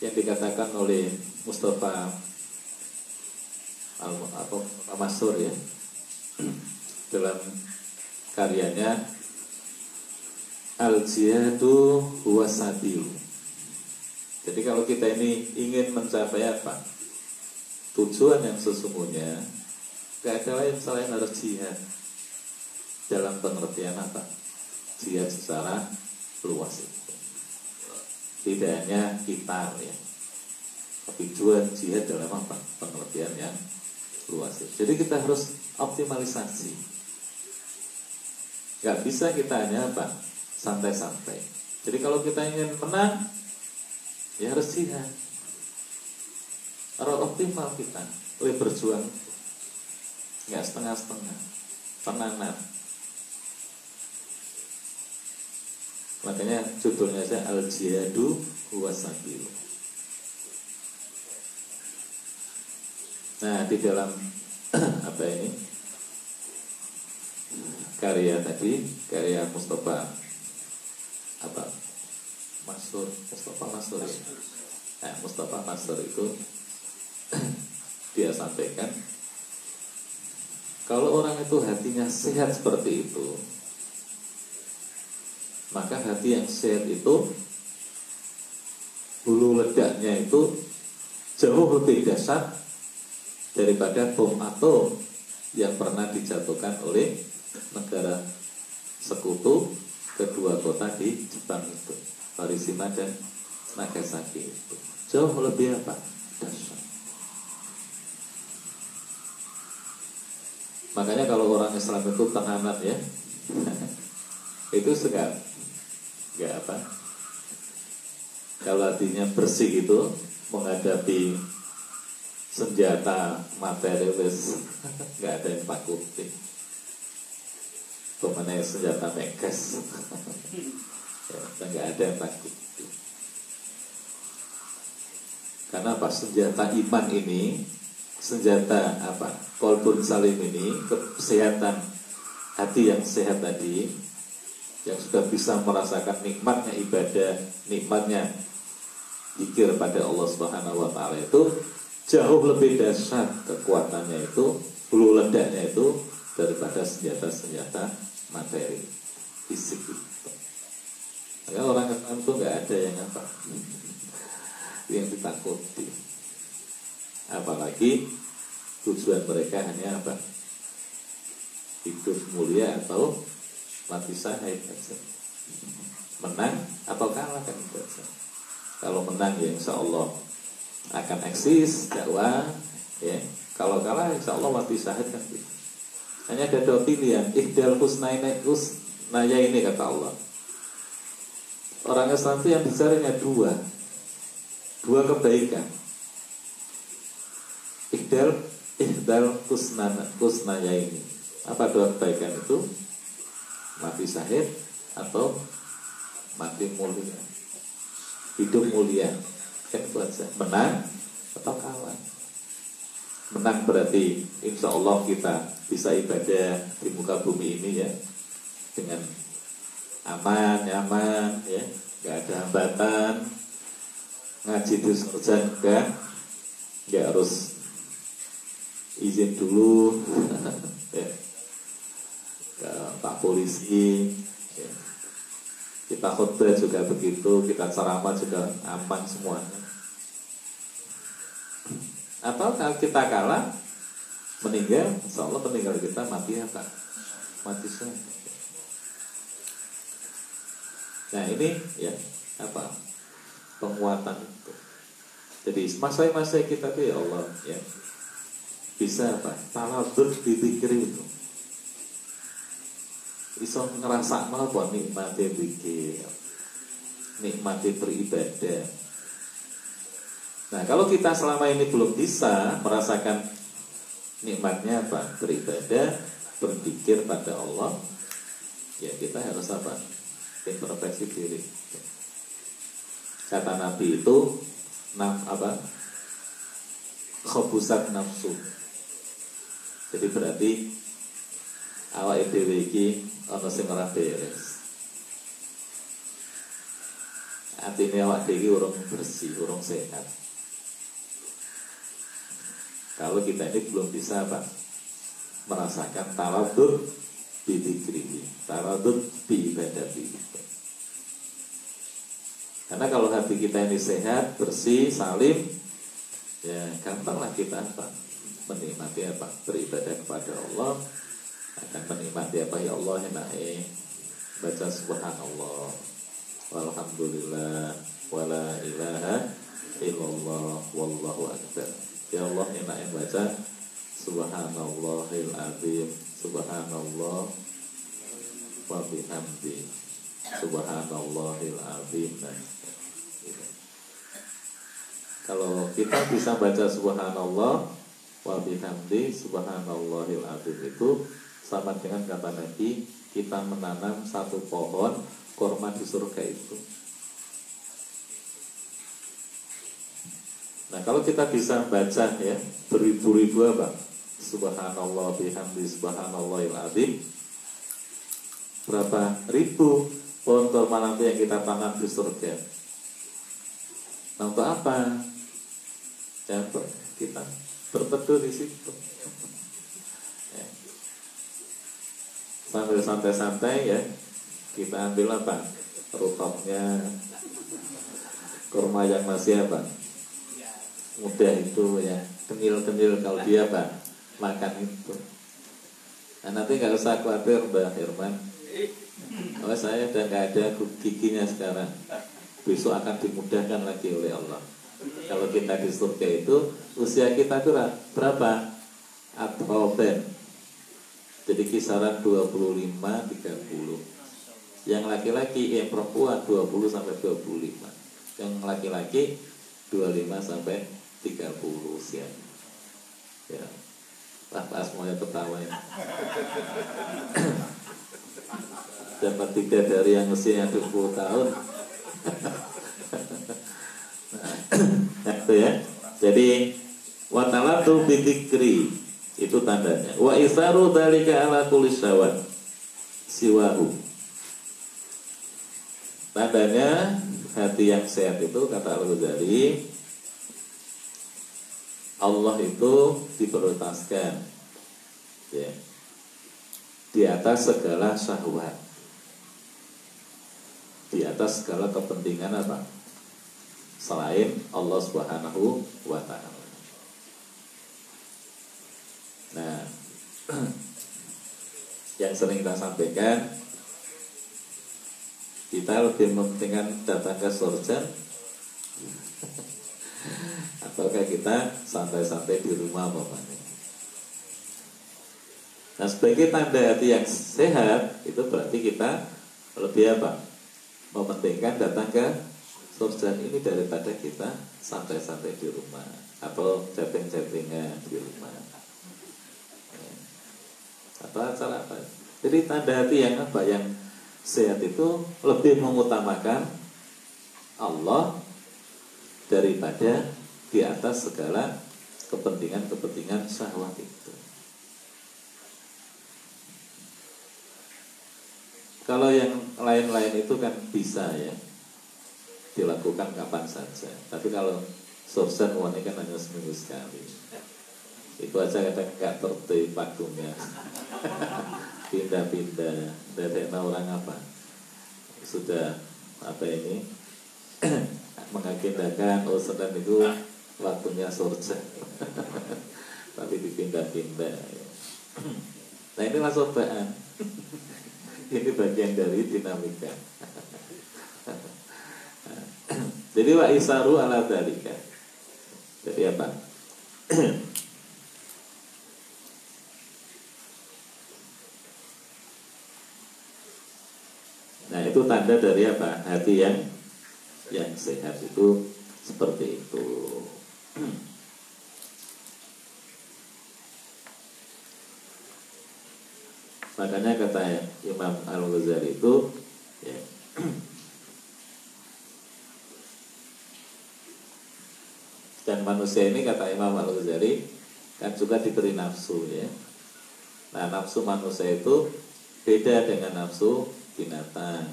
yang dikatakan oleh Mustafa al atau Masur ya dalam karyanya Al Jihadu huwa jadi kalau kita ini ingin mencapai apa? Tujuan yang sesungguhnya Gak ada lain selain harus jihad Dalam pengertian apa? Jihad secara luas itu Tidak hanya kita ya Tapi juga jihad dalam apa? Pengertian yang luas itu. Jadi kita harus optimalisasi Gak bisa kita hanya apa? Santai-santai Jadi kalau kita ingin menang ya harus jihad harus optimal kita. Oleh berjuang. Nggak setengah-setengah. Tenanan makanya judulnya saya al jihadu huwa sabil nah di dalam apa ini? Karya tadi karya Mustafa apa? Masur Mustafa Masur ya? Nah, Mustafa Masur itu dia sampaikan kalau orang itu hatinya sehat seperti itu maka hati yang sehat itu bulu ledaknya itu jauh lebih dahsyat daripada bom atom yang pernah dijatuhkan oleh negara sekutu kedua kota di Jepang itu. Hiroshima dan Nagasaki itu jauh lebih apa dahsyat. Makanya kalau orang Islam itu tenangan ya, itu segar, nggak apa. Kalau hatinya bersih itu menghadapi senjata materialis nggak ada yang takutin. Ke mana senjata megas ya, nggak ada yang takut karena apa senjata iman ini senjata apa kolbun salim ini kesehatan hati yang sehat tadi yang sudah bisa merasakan nikmatnya ibadah nikmatnya zikir pada Allah Subhanahu wa taala itu jauh lebih dahsyat kekuatannya itu hulu ledaknya itu daripada senjata-senjata materi fisik. Maka orang Islam itu nggak ada yang apa yang ditakuti. Apalagi tujuan mereka hanya apa? Hidup mulia atau mati sahid. Menang atau kalah kan. Kalau menang ya insya Allah akan eksis dakwah ya. Kalau kalah insya Allah mati sahid kan. Hanya ada dua pilihan, ihdal husnaini husnaya ini kata Allah. Orang Islam itu yang bicaranya dua, dua kebaikan. Ihdal ihdal kusnana kusnaya ini. Apa dua kebaikan itu? Mati sahid atau mati mulia. Hidup mulia. Kan. Menang atau kalah. Menang berarti insya Allah kita bisa ibadah di muka bumi ini ya dengan aman, nyaman, ya, nggak ada hambatan, ngaji di surga enggak, nggak harus izin dulu, ya, Pak Polisi, ya. kita khutbah juga begitu, kita ceramah juga aman semuanya. Atau kalau kita kalah, meninggal, insya Allah meninggal kita mati apa? Mati syahid. Nah ini ya apa penguatan itu. Jadi masa-masa kita tuh ya Allah ya bisa apa? Taladur dipikir itu. Bisa ngerasa apa nikmati pikir, nikmati beribadah. Nah kalau kita selama ini belum bisa merasakan nikmatnya apa? Beribadah, berpikir pada Allah, ya kita harus apa? introspeksi diri. Kata Nabi itu nam apa? Khobusat nafsu. Jadi berarti awak dhewe iki ana sing ora beres. Awak dhewe urung bersih, urung sehat. Kalau kita ini belum bisa apa? Merasakan tawadud bidikrihi taradud bi ibadati karena kalau hati kita ini sehat bersih salim ya gampanglah kita apa menikmati apa? Beribadah kepada Allah. Akan menikmati apa? Ya Allah enake baca subhanallah. Walhamdulillah. Wala ilaha illallah. Wallahu akbar. Ya Allah enake baca subhanallahil azim. Subhanallah. Wa bihamdi. Subhanallahil azim. Nah, gitu. kalau kita bisa baca subhanallah wa bihamdi subhanallahil azim. Itu sama dengan kata Nabi kita menanam satu pohon korma di surga itu. Nah kalau kita bisa baca ya beribu-ribu apa? Subhanallah bihamdi subhanallahil azim. Berapa ribu pohon kurma nanti yang kita tanam di surga? Nah untuk apa? Ya, kita berteduh di situ ya. Sambil santai-santai ya Kita ambil apa? Rutopnya Kurma yang masih apa? Mudah itu ya Kenyil-kenyil kalau dia apa? makan itu. Nah, nanti nggak usah khawatir Mbak Herman. Oh saya udah nggak ada giginya sekarang. Besok akan dimudahkan lagi oleh Allah. Kalau kita di surga itu usia kita itu berapa? Atroben. Jadi kisaran 25 30. Yang laki-laki yang perempuan 20 sampai 25. Yang laki-laki 25 sampai 30 usia. Ya, Wah, pas semuanya ketawa ya. Dapat tiga dari yang usianya 20 tahun. nah, itu ya. Jadi Wa talatu bidzikri itu tandanya. Wa isaru dalika ala kulli siwahu. Tandanya hati yang sehat itu kata Al-Ghazali Allah itu diprioritaskan ya, di atas segala syahwat di atas segala kepentingan apa selain Allah Subhanahu wa taala. Nah, yang sering kita sampaikan kita lebih mementingkan datang ke surga ataukah kita santai-santai di rumah bapaknya. Nah sebagai tanda hati yang sehat itu berarti kita lebih apa? Mementingkan datang ke surga ini daripada kita santai-santai di rumah atau chatting-chattingan di rumah atau acara apa. Jadi tanda hati yang apa? Yang sehat itu lebih mengutamakan Allah daripada di atas segala kepentingan-kepentingan syahwat itu. Kalau yang lain-lain itu kan bisa ya dilakukan kapan saja. Tapi kalau sursen ini kan hanya seminggu sekali. Itu aja kadang nggak tertib waktunya. Pindah-pindah. Dari orang apa? Sudah apa ini? mengagendakan oh Senin itu waktunya surga tapi dipindah-pindah nah inilah cobaan ini bagian dari dinamika jadi wa isaru ala dalika jadi apa? Nah itu tanda dari apa? Hati yang yang sehat itu seperti itu. Makanya kata Imam Al Ghazali itu ya, dan manusia ini kata Imam Al Ghazali kan juga diberi nafsu ya. Nah nafsu manusia itu beda dengan nafsu binatang.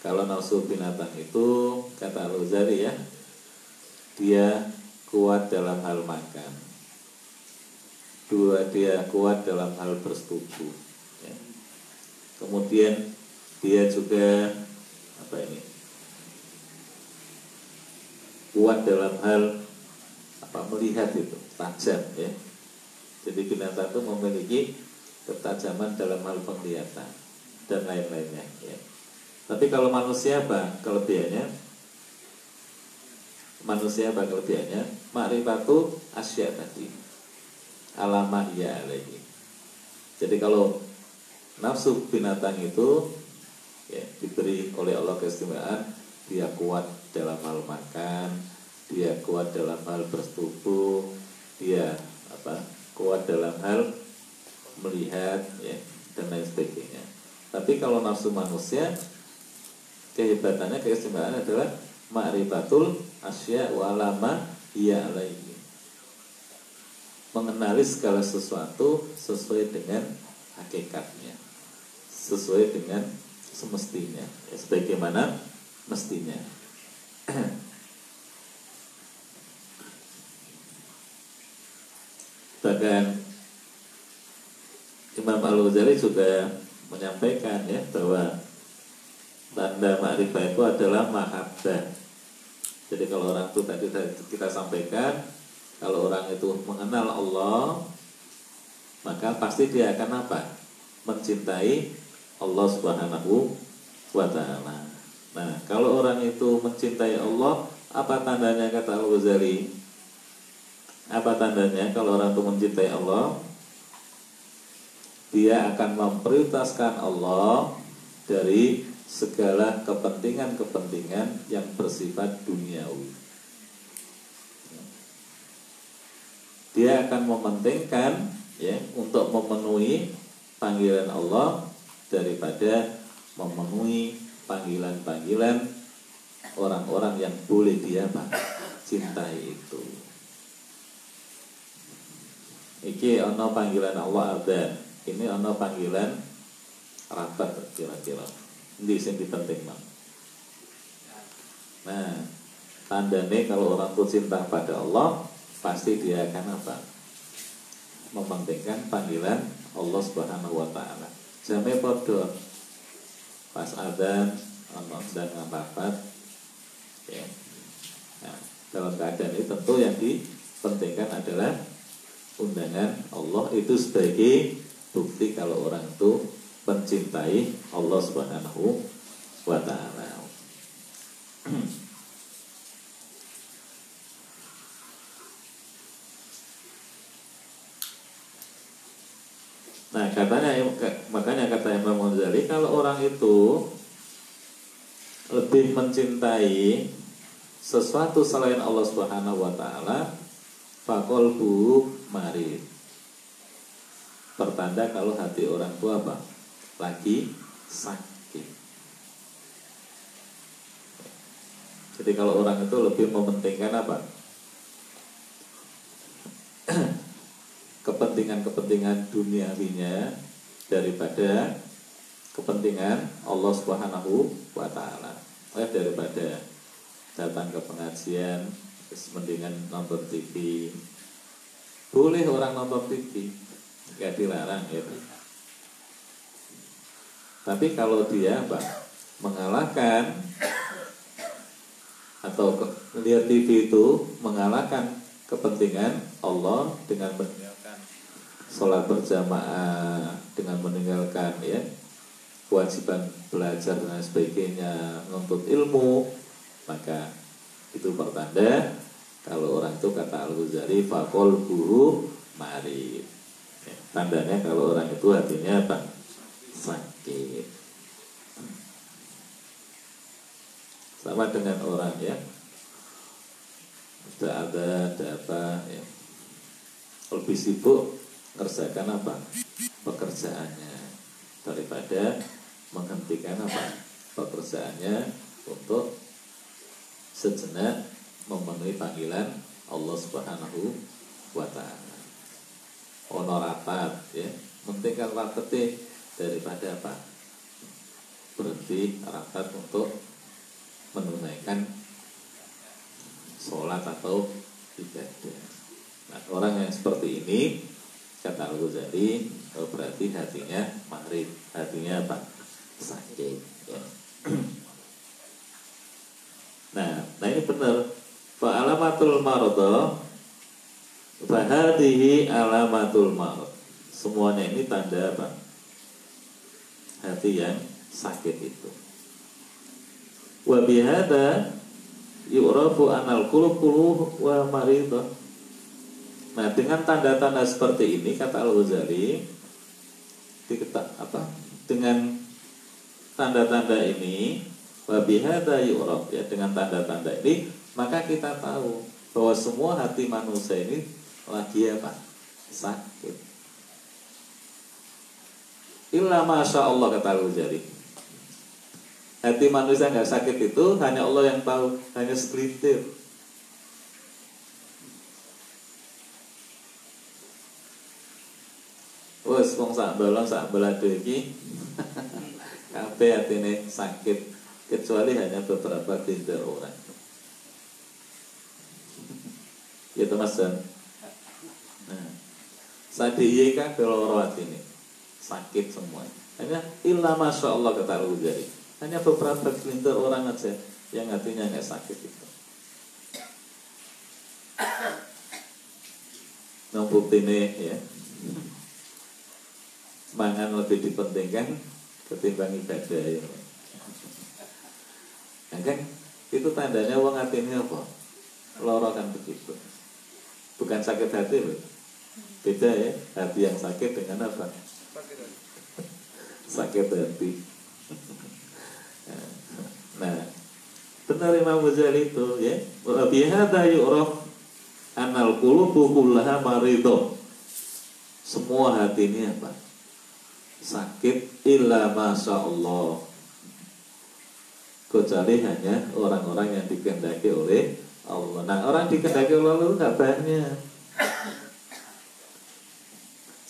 Kalau nafsu binatang itu kata Al-Ghazali ya, dia kuat dalam hal makan. Dua dia kuat dalam hal bersetubuh. Ya. Kemudian dia juga apa ini? Kuat dalam hal apa melihat itu tajam ya. Jadi binatang itu memiliki ketajaman dalam hal penglihatan dan lain-lainnya ya. Tapi kalau manusia apa kelebihannya? Manusia apa kelebihannya? Makrifatu asya tadi. Alamah ya lagi. Jadi kalau nafsu binatang itu ya, diberi oleh Allah keistimewaan, dia kuat dalam hal makan, dia kuat dalam hal bersetubuh, dia apa kuat dalam hal melihat ya dan lain sebagainya. Tapi kalau nafsu manusia kehebatannya keistimewaan adalah ma'rifatul asya walama hiya alaihi mengenali segala sesuatu sesuai dengan hakikatnya sesuai dengan semestinya ya, sebagaimana mestinya bahkan Imam Al-Ghazali juga menyampaikan ya bahwa tanda makrifah itu adalah mahabbah. Jadi kalau orang itu tadi kita sampaikan, kalau orang itu mengenal Allah, maka pasti dia akan apa? Mencintai Allah Subhanahu wa taala. Nah, kalau orang itu mencintai Allah, apa tandanya kata Al-Ghazali? Apa tandanya kalau orang itu mencintai Allah? Dia akan memprioritaskan Allah dari segala kepentingan-kepentingan yang bersifat duniawi. Dia akan mementingkan ya untuk memenuhi panggilan Allah daripada memenuhi panggilan-panggilan orang-orang yang boleh dia cintai itu. Iki ono panggilan Allah ada. Ini ono panggilan rapat kira-kira. Ini sing penting bang. Nah, tandanya kalau orang tuh cinta pada Allah, pasti dia akan apa? Mementingkan panggilan Allah Subhanahu wa taala. Jame padha pas adzan ono dan rapat ya. Nah, dalam keadaan itu tentu yang dipentingkan adalah undangan Allah itu sebagai bukti kalau orang itu mencintai Allah Subhanahu wa taala. Nah katanya makanya kata Imam Ghazali kalau orang itu lebih mencintai sesuatu selain Allah Subhanahu wa taala fakol bu marid pertanda kalau hati orang tua apa lagi sakit. Jadi kalau orang itu lebih mementingkan apa? Kepentingan-kepentingan duniawinya daripada kepentingan Allah Subhanahu wa taala. Daripada datang ke pengajian mendingan nonton TV. Boleh orang nonton TV, nggak dilarang ya. Tapi kalau dia apa, mengalahkan atau melihat TV itu mengalahkan kepentingan Allah dengan sholat berjamaah dengan meninggalkan ya kewajiban belajar dan sebagainya menuntut ilmu maka itu pertanda kalau orang itu kata Al Ghazali fakol guru mari ya, tandanya kalau orang itu hatinya apa? Sakit. Sama dengan orang ya. Sudah ada ada ya. Lebih sibuk kerjakan apa? Pekerjaannya daripada menghentikan apa? Pekerjaannya untuk sejenak memenuhi panggilan Allah Subhanahu wa taala. Ono rapat ya, rapat daripada apa? Berhenti rapat untuk menunaikan sholat atau ibadah. Nah, orang yang seperti ini kata Al Ghazali oh, berarti hatinya mahrib hatinya apa sakit ya. nah nah ini benar fa alamatul marada fa hadhihi alamatul marad. Semuanya ini tanda apa? Hati yang sakit itu. Wa bihada yu'rafu anal qulub wa maridah Nah, dengan tanda-tanda seperti ini kata Al-Ghazali apa? Dengan tanda-tanda ini wabihada yu'rab ya dengan tanda-tanda ini maka kita tahu bahwa semua hati manusia ini lagi apa? sakit. Illa masya Allah kata Al-Ghazali. Hati manusia nggak sakit itu hanya Allah yang tahu, hanya segelintir. Wes wong sak balon sak balado iki kabeh atine sakit kecuali hanya beberapa tindak orang. Ya Mas Jan. Nah, loro atine. Sakit semua. Hanya illa masya Allah kata Al-Ghazali. Hanya beberapa kelintir orang aja yang hatinya nggak sakit itu. Nang ini ya mangan lebih dipentingkan ketimbang ibadah ya. Nah, kan itu tandanya wong ini apa? Loro kan begitu. Bukan sakit hati loh. Beda ya, hati yang sakit dengan apa? Sakit hati. Nah, benar Imam Ghazali itu ya. Wa bihadza yu'raf anal qulubu kullaha maridho. Semua hati ini apa? sakit illa masya Allah kecuali hanya orang-orang yang dikehendaki oleh Allah. Nah orang dikehendaki Allah itu nggak banyak.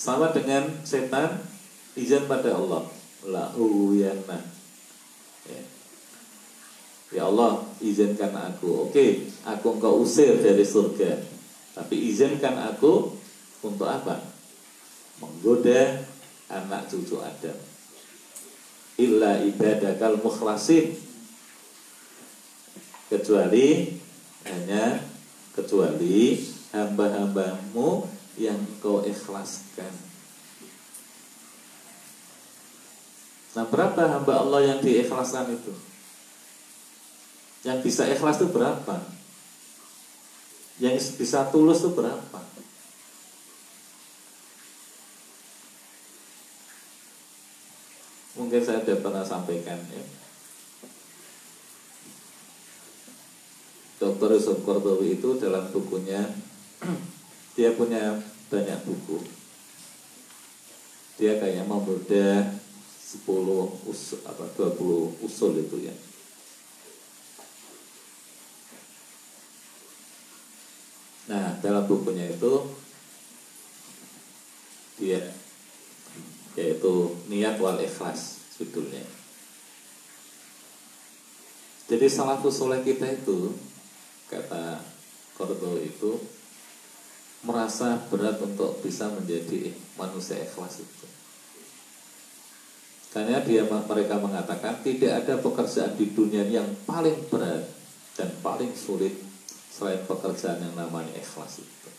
Sama dengan setan izin pada Allah. Yana. Ya. ya Allah izinkan aku. Oke, aku engkau usir dari surga. Tapi izinkan aku untuk apa? Menggoda anak cucu Adam. Illa ibadakal mukhlasin. Kecuali hanya kecuali hamba-hambamu yang kau ikhlaskan. Nah berapa hamba Allah yang diikhlaskan itu? Yang bisa ikhlas itu berapa? Yang bisa tulus itu berapa? Mungkin saya sudah pernah sampaikan ya. Dr. Yusuf Kordowi itu dalam bukunya dia punya banyak buku. Dia kayak membedah 10 usul apa 20 usul itu ya. Nah, dalam bukunya itu dia yaitu niat wal ikhlas judulnya. Jadi salafus soleh kita itu kata Kordo itu merasa berat untuk bisa menjadi manusia ikhlas itu. Karena dia mereka mengatakan tidak ada pekerjaan di dunia yang paling berat dan paling sulit selain pekerjaan yang namanya ikhlas itu.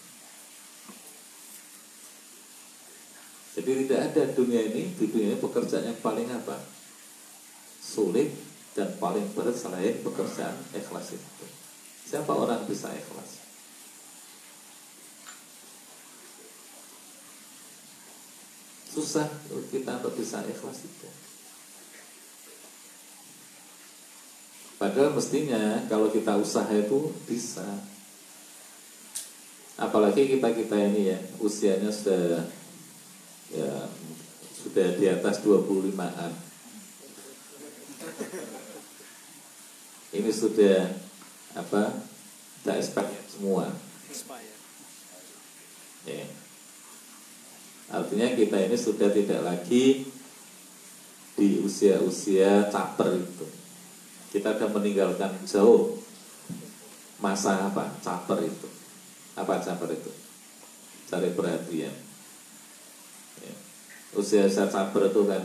Jadi tidak ada dunia ini di dunia ini pekerjaan yang paling apa? Sulit dan paling berat selain pekerjaan ikhlas itu. Siapa orang bisa ikhlas? Susah kita untuk bisa ikhlas itu. Padahal mestinya kalau kita usaha itu bisa. Apalagi kita kita ini ya usianya sudah ya sudah di atas 25-an. Ini sudah apa? Tidak expect semua. Ya. Artinya kita ini sudah tidak lagi di usia-usia caper itu. Kita sudah meninggalkan jauh masa apa? Caper itu. Apa caper itu? Cari perhatian. Ya. Usia-usia caper itu kan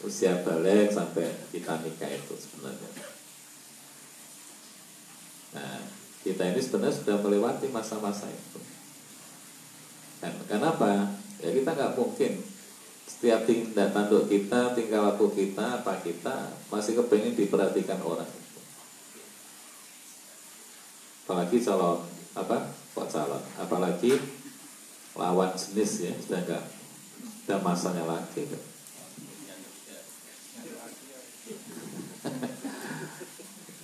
usia balik sampai kita nikah itu sebenarnya. Nah, kita ini sebenarnya sudah melewati masa-masa itu. Dan kenapa? Ya kita nggak mungkin setiap tindak tanduk kita, tingkah laku kita, apa kita masih kepengen diperhatikan orang. Apalagi calon apa? Kok calon? Apalagi lawan jenis ya sudah nggak ada masanya lagi.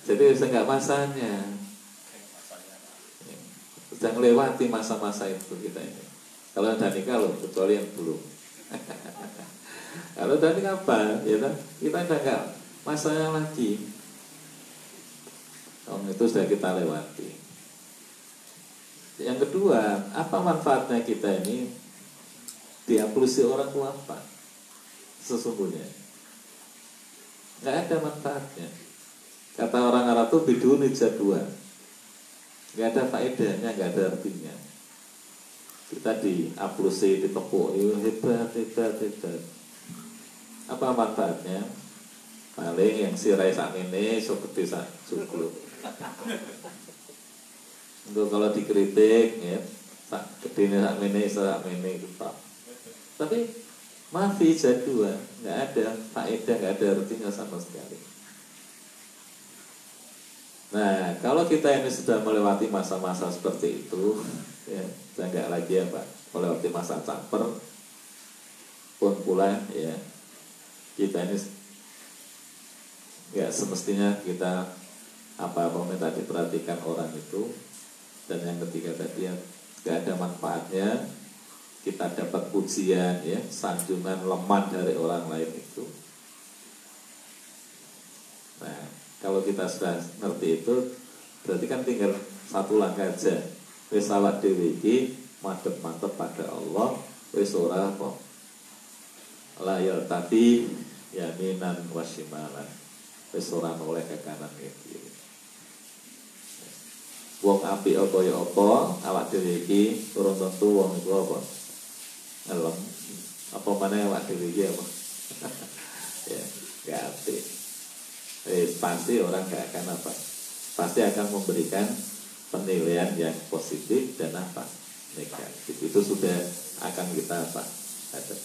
Jadi sudah nggak masanya. Sudah melewati masa-masa itu kita ini. Kalau udah nikah loh, kecuali yang belum. Kalau nikah apa? Ya kan? Kita udah masanya lagi. Om itu sudah kita lewati. Yang kedua, apa manfaatnya kita ini diaplusi orang tua apa? Sesungguhnya nggak ada manfaatnya. Kata orang Arab itu bidun dua, nggak ada faedahnya, nggak ada artinya. Kita di aplusi ditepuk itu hebat hebat hebat. Apa manfaatnya? Paling yang sirai saat ini gede sak cukup untuk kalau dikritik ya sak gede ini sak ini sak ini tetap tapi maafi jadua nggak ada faedah nggak ada artinya sama sekali nah kalau kita ini sudah melewati masa-masa seperti itu ya saya nggak lagi ya pak melewati masa caper pun pula ya kita ini ya semestinya kita apa apa minta diperhatikan orang itu. Dan yang ketiga tadi ya nggak ada manfaatnya kita dapat pujian ya sanjungan lemah dari orang lain itu. Nah kalau kita sudah ngerti itu berarti kan tinggal satu langkah aja. Wis awak dhewe iki madhep mantep pada Allah wis ora apa. Layal tapi yaminan wasimalan wis ora ke kanan ke kiri. Wong apik apa ya apa awak dhewe iki turun tentu wong iku apa? Apa mana awak dhewe iki apa? Ya gak eh, pasti orang gak akan apa? Pasti akan memberikan penilaian yang positif dan apa? Negatif. Itu sudah akan kita apa? Ada.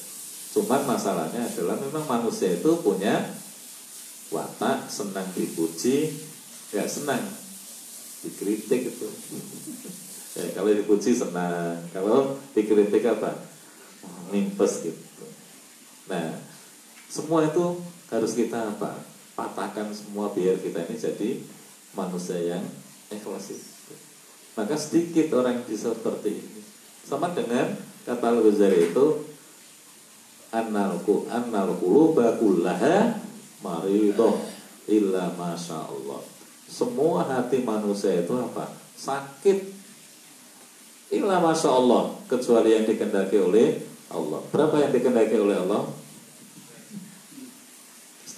Cuman masalahnya adalah memang manusia itu punya watak senang dipuji nggak senang. Dikritik itu. Ya, kalau dipuji senang. Kalau dikritik apa? Nimpes gitu. Nah semua itu harus kita apa patahkan semua biar kita ini jadi manusia yang ikhlas maka sedikit orang bisa seperti ini. Sama dengan kata Al-Ghazali itu annalku annal quluba kullaha maridah illa masya Allah semua hati manusia itu apa? Sakit. Illa masya Allah kecuali yang dikendaki oleh Allah. Berapa yang dikendaki oleh Allah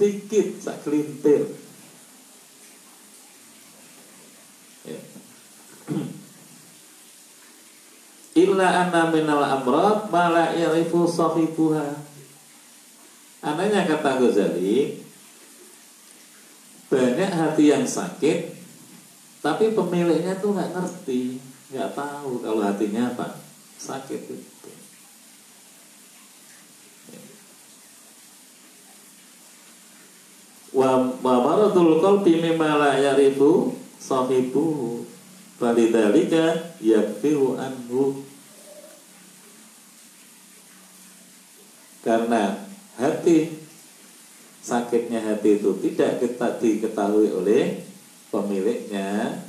sedikit sak kelintir. Ya. illa anna minal amrad ma la ya'rifu sahibuha. Anehnya kata Ghazali banyak hati yang sakit tapi pemiliknya tuh nggak ngerti nggak tahu kalau hatinya apa sakit. itu wa maradul qalbi mimma la ya'rifu sahibuhu. Falidhalika yakfiru anhu. Karena hati Sakitnya hati itu tidak kita diketahui oleh pemiliknya.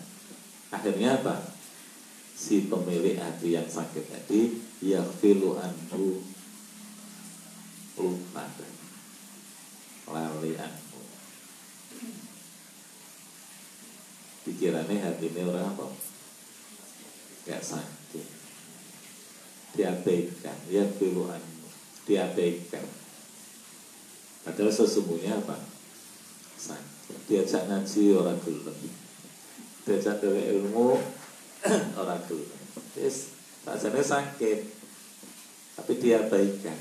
Akhirnya apa? Si pemilik hati yang sakit tadi Yakfiru anhu. Lupa. Lali anhu pikirannya hati ini orang apa? Gak sakit. Diabaikan ya piluan diabaikan. Padahal sesungguhnya apa? Sakit. Diajak ngaji orang gelem. Diajak ke ilmu orang gelem. Yes rasanya sakit. Tapi diabaikan.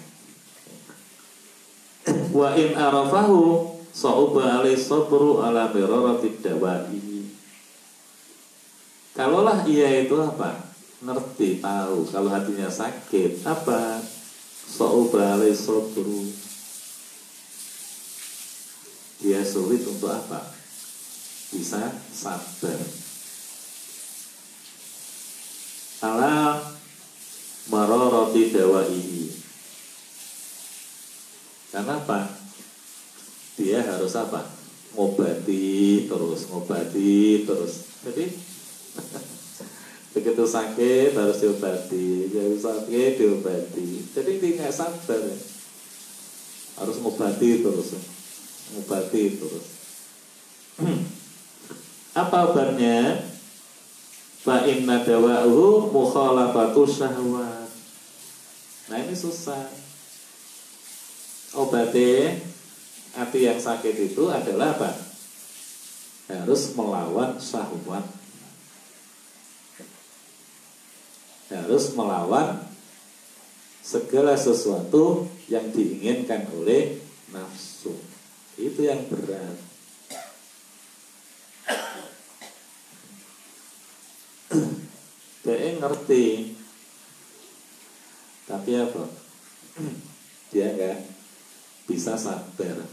Wa in arafahu sa'uba alai sabru ala mirarati dawai Kalaulah ia itu apa? Ngerti, tahu kalau hatinya sakit, apa? So'ubale sobru Dia sulit untuk apa? Bisa sabar Ala maroroti dawaihi Karena apa? Dia harus apa? Ngobati terus, ngobati terus Jadi begitu sakit harus diobati. Begitu sakit diobati. Jadi nggak sabar ya. harus ngobati terus ngobati terus. Apa obatnya fa inna dawa'uhu mukhalafatu syahwat nah ini susah. Obatnya hati yang sakit itu adalah apa? Harus melawan syahwat harus melawan segala sesuatu yang diinginkan oleh nafsu. Itu yang berat. Dia ngerti, tapi apa? Dia enggak bisa sabar.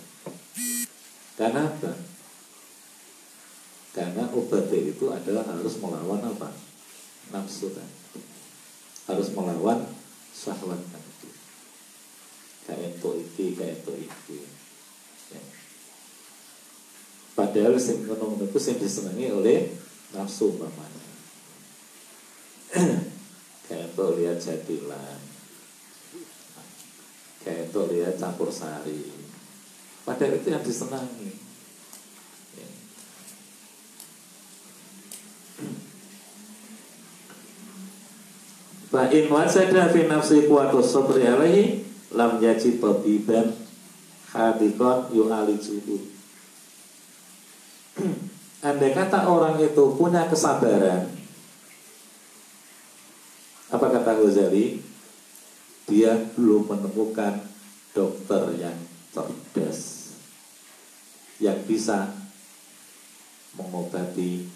Karena apa? Karena obat itu adalah harus melawan apa? Nafsu kan harus melawan syahwat tadi kayak itu iki kayak itu iki ya. padahal sing ngono itu sing disenangi oleh nafsu umpamanya. Kayak itu lihat jadilan. Kayak itu lihat campur sari. Padahal itu yang disenangi Fa in wajada fi nafsi quwwatus sabri alaihi lam yajid tabiban hadikon yu'alijuhu. Andai kata orang itu punya kesabaran, apa kata Ghazali? Dia belum menemukan dokter yang cerdas yang bisa mengobati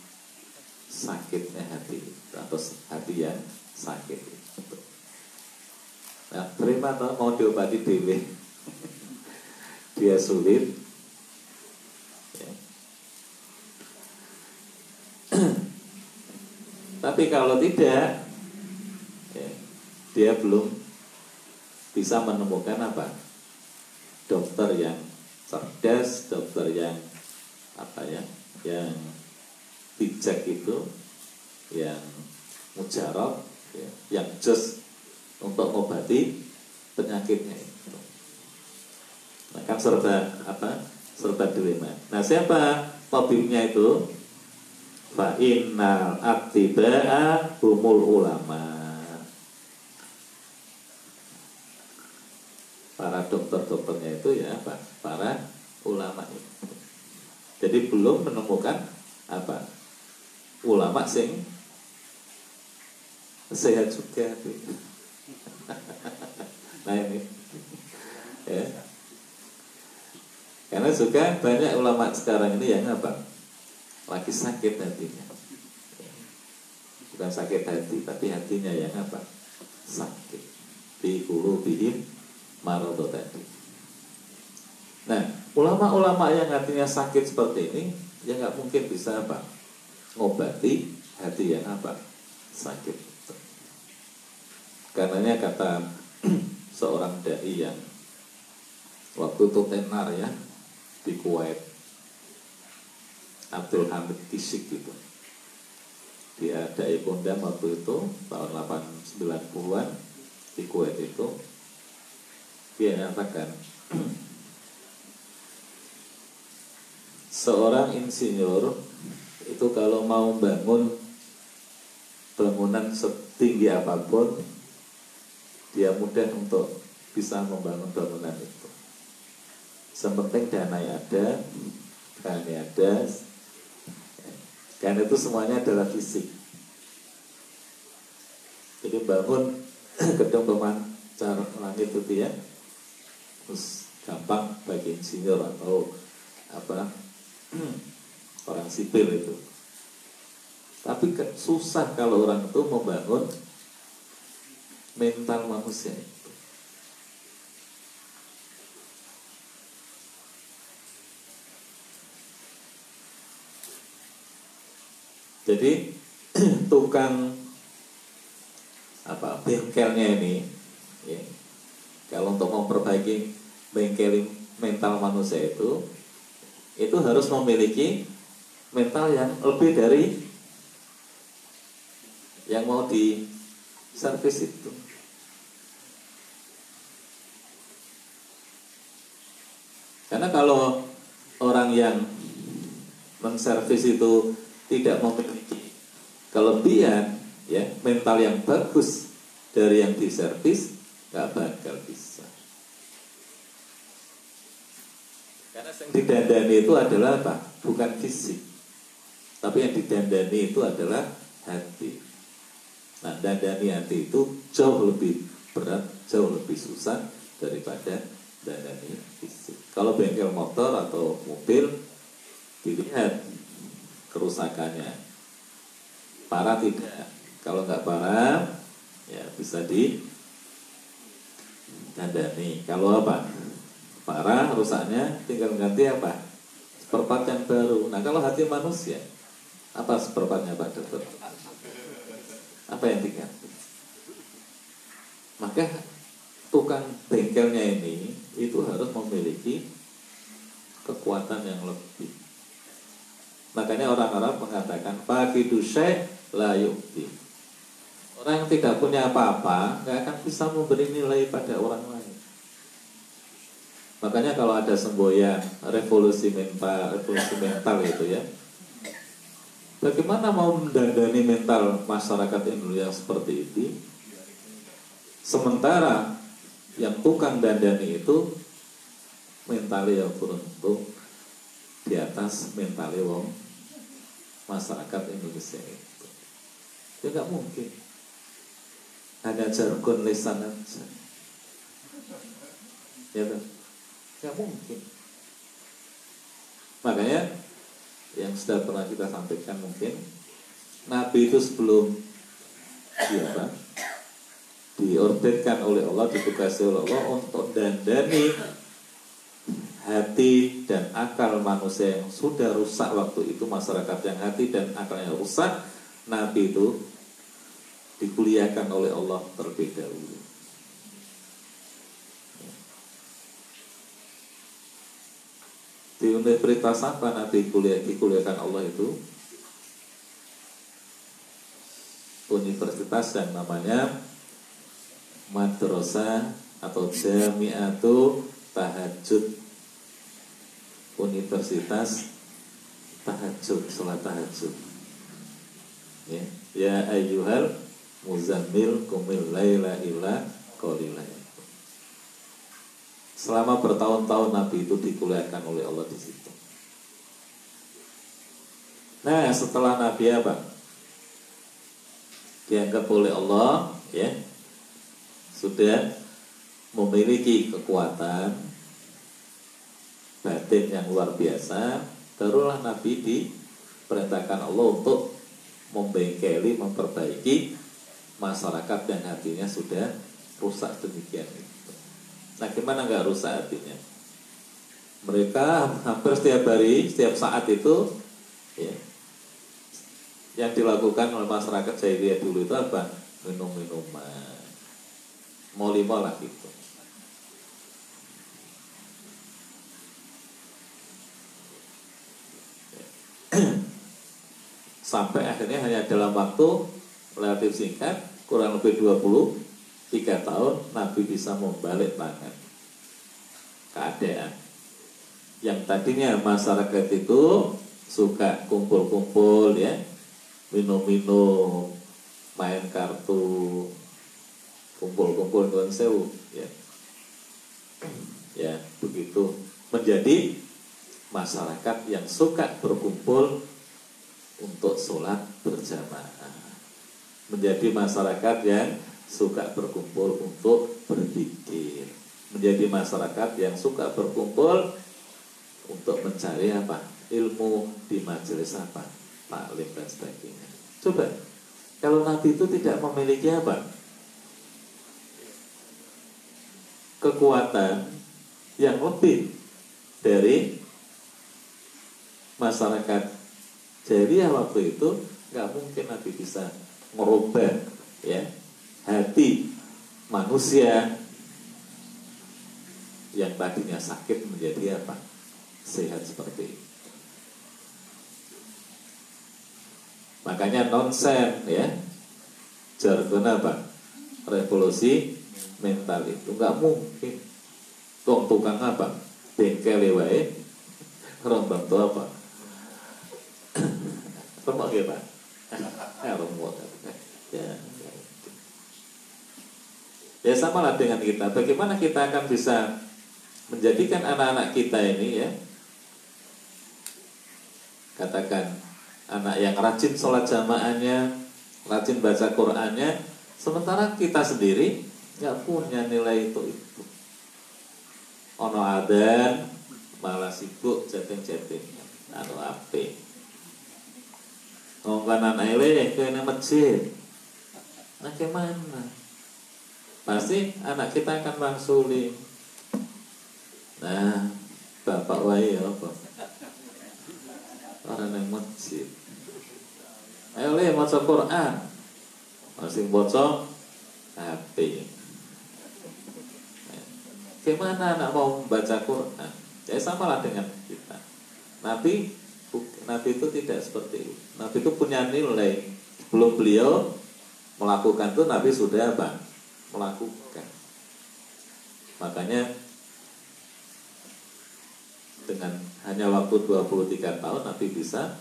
sakitnya hati atau hati yang sakit. Nah, terima mau diobati dewe. Dia sulit. Ya. Tapi kalau tidak, ya, dia belum bisa menemukan apa? Dokter yang cerdas, dokter yang apa ya, yang bijak itu, yang mujarab, ya, yang just untuk mengobati penyakitnya itu. Nah, kan serba apa? Serba dilema. Nah, siapa tabibnya itu? Fa innal attiba'a humul ulama. Para dokter-dokternya itu ya apa? Para ulama itu. Jadi belum menemukan apa? Ulama sing juga tuh. nah ini. Ya. Karena juga banyak ulama sekarang ini yang apa? Lagi sakit hatinya. Bukan sakit hati tapi hatinya yang apa? Sakit. Di bihin marodo tadi. Nah ulama-ulama yang hatinya sakit seperti ini ya nggak mungkin bisa apa? Ngobati hati yang apa? Sakit Karenanya kata seorang dai yang waktu itu tenar ya di Kuwait. Abdul Hamid Kisik gitu. Dia dai kondang waktu itu tahun 890-an di Kuwait itu. Dia nyatakan seorang insinyur itu kalau mau bangun bangunan setinggi apa pun dia mudah untuk bisa membangun bangunan itu. Sementing dana yang ada, dana ada, karena itu semuanya adalah fisik. Jadi bangun gedung pemancar langit itu ya, terus gampang bagi insinyur atau apa orang sipil itu. Tapi susah kalau orang itu membangun mental manusia itu. Jadi tukang apa bengkelnya ini, ya, kalau untuk memperbaiki bengkel mental manusia itu, itu harus memiliki mental yang lebih dari yang mau di servis itu. Karena kalau orang yang menservis itu tidak memiliki kelebihan, ya mental yang bagus dari yang diservis, nggak bakal bisa. Karena yang didandani itu adalah apa? Bukan fisik, tapi yang didandani itu adalah hati. Nah, dandani hati itu jauh lebih berat, jauh lebih susah daripada dandani fisik. Kalau bengkel motor atau mobil dilihat kerusakannya parah tidak. Kalau nggak parah ya bisa di dandani. Kalau apa? Parah rusaknya tinggal ganti apa? Seperempat yang baru. Nah kalau hati manusia apa seperempatnya Pak Dokter? Apa yang diganti? Maka tukang bengkelnya ini itu harus memiliki kekuatan yang lebih. Makanya orang-orang mengatakan pagi syekh la yukti. Orang yang tidak punya apa-apa nggak akan bisa memberi nilai pada orang lain. Makanya kalau ada semboyan revolusi mental, revolusi mental itu ya, bagaimana mau mendandani mental masyarakat Indonesia seperti itu? sementara yang tukang dandani itu mentalnya beruntung di atas mentalnya wong masyarakat Indonesia itu. Ya nggak mungkin. Hanya jargon lisan aja. Ya kan nggak mungkin. Makanya yang sudah pernah kita sampaikan mungkin. Nabi itu sebelum ya apa, diordetkan oleh Allah, ditugasi oleh Allah untuk dandani hati dan akal manusia yang sudah rusak waktu itu masyarakat yang hati dan akalnya rusak Nabi itu dikuliahkan oleh Allah terlebih dahulu di universitas apa Nabi kuliah dikuliahkan Allah itu? Universitas yang namanya madrasah atau jamiatu tahajud. Universitas tahajud sholat tahajud. Ya ya ayyuhal muzammil kumil laila illa qalila selama bertahun-tahun Nabi itu dikuliahkan oleh Allah di situ. Nah, setelah Nabi apa? Dianggap oleh Allah, ya, sudah memiliki kekuatan batin yang luar biasa, barulah Nabi diperintahkan Allah untuk membengkeli, memperbaiki masyarakat yang hatinya sudah rusak demikian. Nah gimana nggak rusak hatinya? Mereka hampir setiap hari, setiap saat itu ya, yang dilakukan oleh masyarakat jahiliyah dulu itu apa? Minum-minuman. Mau lima lah gitu. Sampai akhirnya hanya dalam waktu relatif singkat, kurang lebih 20 tiga tahun Nabi bisa membalik tangan. Keadaan. Yang tadinya masyarakat itu suka kumpul-kumpul ya. Minum-minum main kartu kumpul-kumpul dengan ya. Ya begitu. Menjadi masyarakat yang suka berkumpul untuk sholat berjamaah. Menjadi masyarakat yang suka berkumpul untuk berpikir. Menjadi masyarakat yang suka berkumpul untuk mencari apa? Ilmu di majelis apa? Taklim dan sebagainya. Coba kalau Nabi itu tidak memiliki apa? Kekuatan yang lebih dari masyarakat jadi waktu itu nggak mungkin Nabi bisa merubah ya hati manusia yang tadinya sakit menjadi apa? Sehat seperti ini. Makanya nonsen ya. Jargon apa? Revolusi mental itu nggak mungkin. Tung tukang apa? Bengkel wae. Orang bantu apa? Remok ya Pak? Ya remok. Ya. Ya sama lah dengan kita. Bagaimana kita akan bisa menjadikan anak-anak kita ini ya katakan anak yang rajin sholat jamaahnya, rajin baca Qurannya, sementara kita sendiri nggak punya nilai itu itu. Ono adan malah sibuk chatting-chatting anu ape. Ngomong anak ele ke masjid. Nah ke mana? Pasti anak kita akan mangsuli nah bapak wae apa orang yang masjid ayo le maca Quran masing bocor HP Gimana anak mau membaca Quran? Ya sama lah dengan kita. Nabi Nabi itu tidak seperti itu. Nabi itu punya nilai. Belum beliau melakukan itu Nabi sudah apa? Melakukan. Makanya dengan hanya waktu 23 tahun Nabi bisa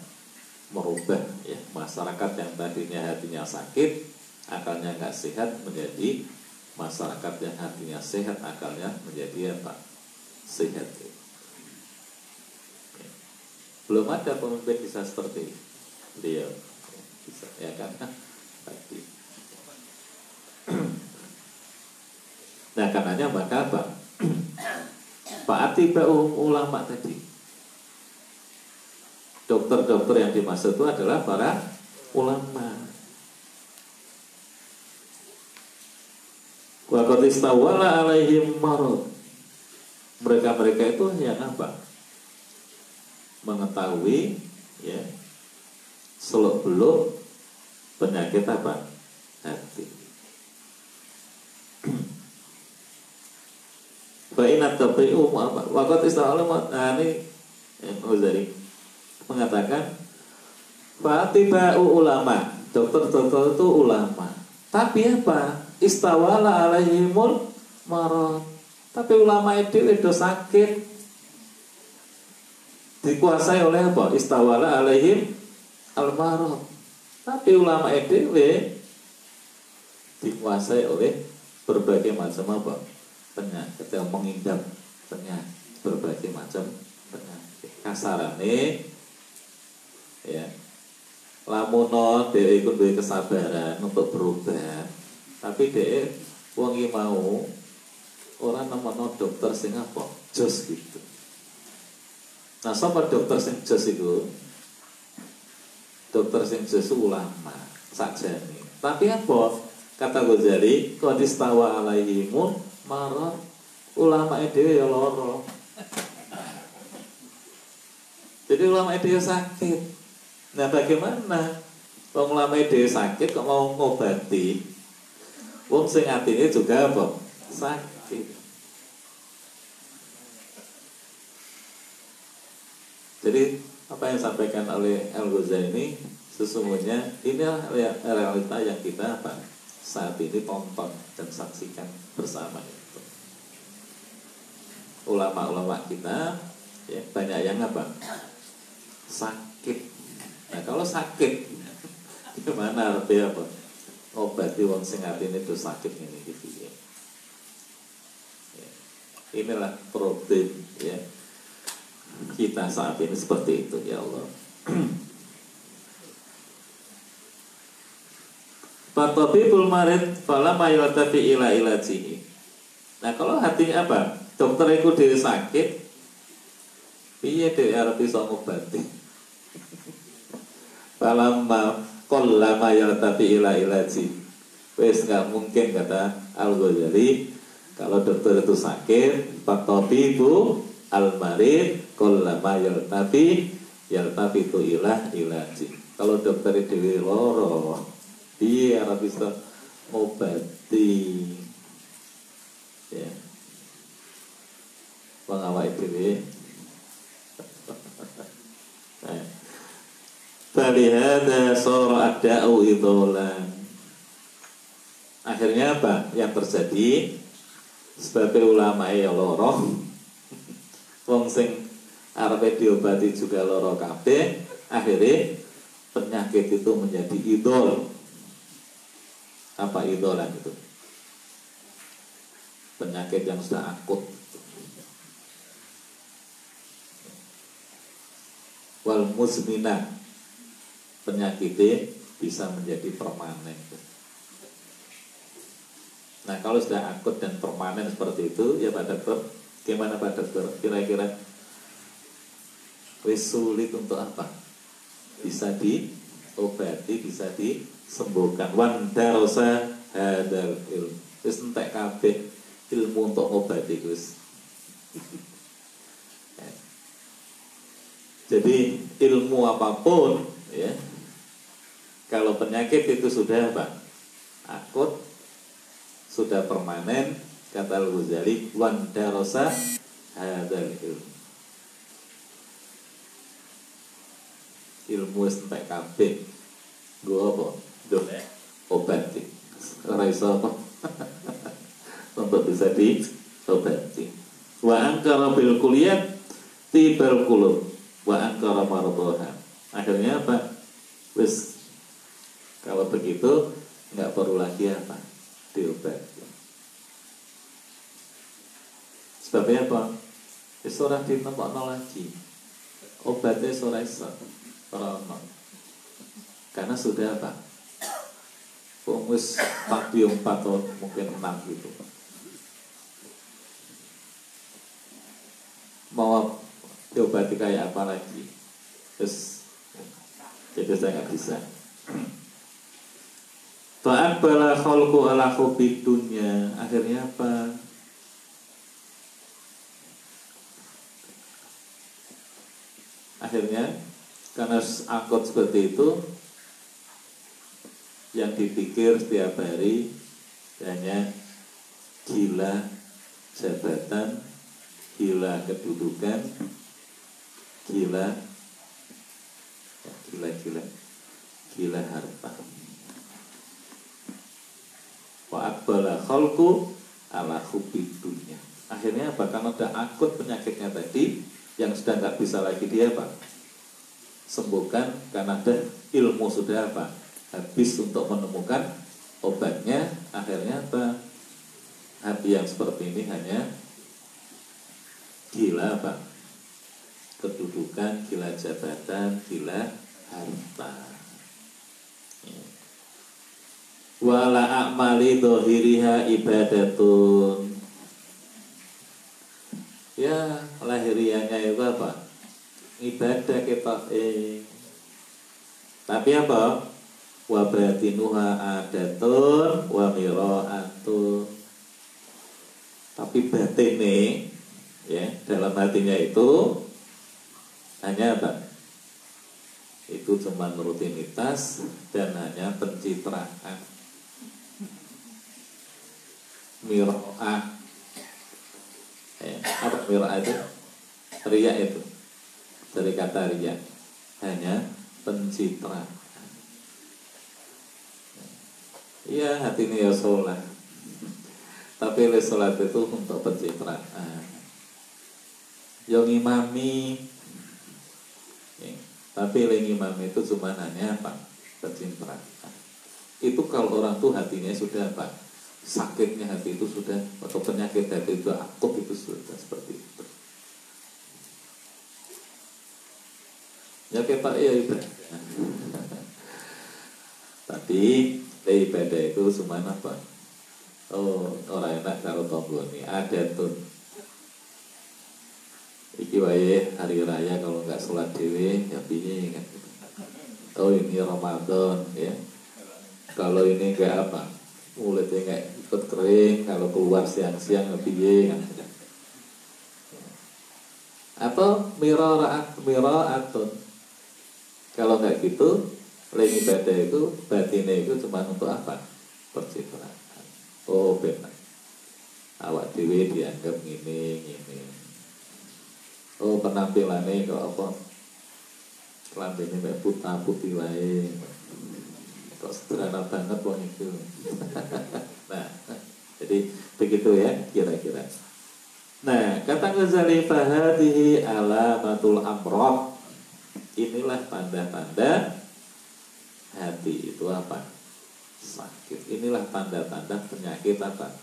merubah ya masyarakat yang tadinya hatinya sakit akalnya nggak sehat menjadi masyarakat yang hatinya sehat akalnya menjadi apa sehat. Belum ada pemimpin bisa seperti dia bisa ya kan? Tadi nah karenanya maka Pak Atiba ulama tadi dokter-dokter yang dimaksud itu adalah para ulama Wa istawala alaihim marad. Mereka-mereka itu yang apa? Mengetahui ya seluk beluk penyakit apa? Hati. Fa inat apa? Waqat istawala nah ini Uzari mengatakan Fatiba'u ulama Dokter-dokter itu ulama Tapi apa? istawala alaihimul marad. Tapi ulama itu itu sakit dikuasai oleh apa? Istawala alaihim al marad. Tapi ulama itu dikuasai oleh berbagai macam apa? Penyakit yang mengidap penyakit berbagai macam penyakit kasarane ya lamuno dia ikut kesabaran untuk berubah. Tapi deh wong mau orang nemono dokter sing apa? Jos gitu. Nah sama dokter sing jos itu dokter sing jos ulama nih tapi apa? Kata Ghazali kodistawa alaihimun marah. Ulama itu ya loro jadi ulama ya sakit. Nah bagaimana? Wong ulama itu sakit kok mau ngobati? Wong sing atine juga apa? Sakit. Jadi apa yang disampaikan oleh Al Ghazali sesungguhnya ini realita yang kita apa? Saat ini tonton dan saksikan bersama itu. Ulama-ulama kita ya banyak yang apa sakit. Nah kalau sakit gimana artinya apa? ngobati wong sing atine itu sakit ini gitu ya. ya. Inilah problem ya kita saat ini seperti itu ya Allah. Fatabibul marid fala mayaltafi ila ilajihi. Nah kalau hatinya apa? Dokter itu dia sakit, iya dia harus bisa ngobati. Falamma Qallama yaltafi ila ilaji Wes nggak mungkin kata Al Ghazali kalau dokter itu sakit fatabibu al marid qallama yaltafi yaltafi itu ilah ilaji kalau dokter itu loro dia harus bisa ngobati ya. Pengawal itu Falihada sora ada'u idholan Akhirnya apa? Yang terjadi? Sebagai ulama ya loro Wong sing arepe diobati juga loro kabeh Akhirnya penyakit itu menjadi idol Apa idolan itu? Penyakit yang sudah akut Wal musminah penyakitnya bisa menjadi permanen. Nah kalau sudah akut dan permanen seperti itu ya Pak Dokter, gimana Pak Dokter? Kira-kira sulit untuk apa? Bisa diobati, bisa disembuhkan. Wan darosa hadal ilmu. Wis entek kabeh ilmu untuk obati Gus. Jadi ilmu apa pun ya kalau penyakit itu sudah apa? Akut, sudah permanen, kata Al-Ghazali, wan darosa hadal ilmu. Ilmu sampai kabeh. Gue apa? Dok, obati. Ora iso apa? Untuk bisa diobati. Wa angkara bil kuliyat tibal kulub. Wa angkara mardoha. Akhirnya apa? Wis kalau begitu nggak perlu lagi apa diobati. sebabnya apa wis ora ditemokno lagi obatnya ora iso karena sudah apa Wong wis tapi empat tahun mungkin enam gitu. Mau diobati kayak apa lagi? Terus jadi saya nggak bisa. Fa'akbala khalqu ala hubbi dunya. Akhirnya apa? Akhirnya Karena angkot seperti itu Yang dipikir setiap hari Hanya Gila Jabatan Gila kedudukan Gila ya, Gila-gila Gila harta wa akbala ala hubbi dunya. Akhirnya apa? Karena ada akut penyakitnya tadi yang sudah nggak bisa lagi dia apa? Sembuhkan karena ada ilmu sudah apa? Habis untuk menemukan obatnya. Akhirnya apa? Hati yang seperti ini hanya gila apa? Kedudukan, gila jabatan, gila harta wala a'mali dohiriha ibadatun ya lahirianya itu apa ibadah kita eh tapi apa wa batinuha adatun wa mira'atun tapi batine ya dalam hatinya itu hanya apa? Itu cuma rutinitas dan hanya pencitraan. Miro'ah eh, apa miro'ah itu? Ria itu. Dari kata ria hanya pencitraan Iya hati ini ya sholat Tapi oleh sholat itu untuk pencitraan Yang imami ya, Tapi oleh imami itu cuma hanya apa? Pencitraan Itu kalau orang tuh hatinya sudah apa? sakitnya hati itu sudah atau penyakit hati itu akut itu sudah seperti itu. Ya kita ya ibadah. Tapi ibadah itu cuma apa? Oh orang enak tombol ini ada tuh. Iki wae hari raya kalau nggak sholat dewi ya bingung kan. Oh ini Ramadan ya. Kalau ini enggak apa? mulutnya kayak ikut kering kalau keluar siang-siang lebih kan atau miraat miraatun kalau nggak gitu lagi ibadah itu batinnya itu cuma untuk apa? Percitraan. Oh benar. Awak dewi dianggap gini gini oh penampilannya kalau apa? Kelambinya kayak putih putih lain kok sederhana banget wong itu. Nah jadi begitu ya kira-kira. Nah kata Ghazali fahadihi alamatul amroh. Inilah tanda-tanda hati itu apa? Sakit. Inilah tanda-tanda penyakit apa?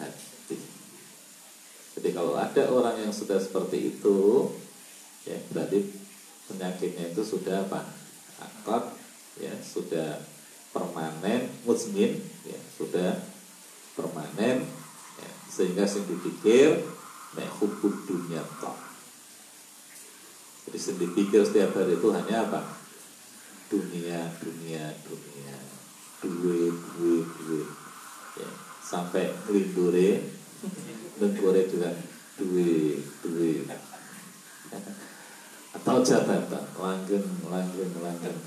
Hati. Jadi kalau ada orang yang sudah seperti itu ya berarti penyakitnya itu sudah apa? Akut ya sudah permanen musmin ya, sudah permanen ya, sehingga sing dipikir nek dunia toh jadi sing dipikir setiap hari itu hanya apa dunia dunia dunia. Duit duit duit. Ya, sampai lindure lindure juga duit duit. Atau jabatan langgeng langgeng langgeng.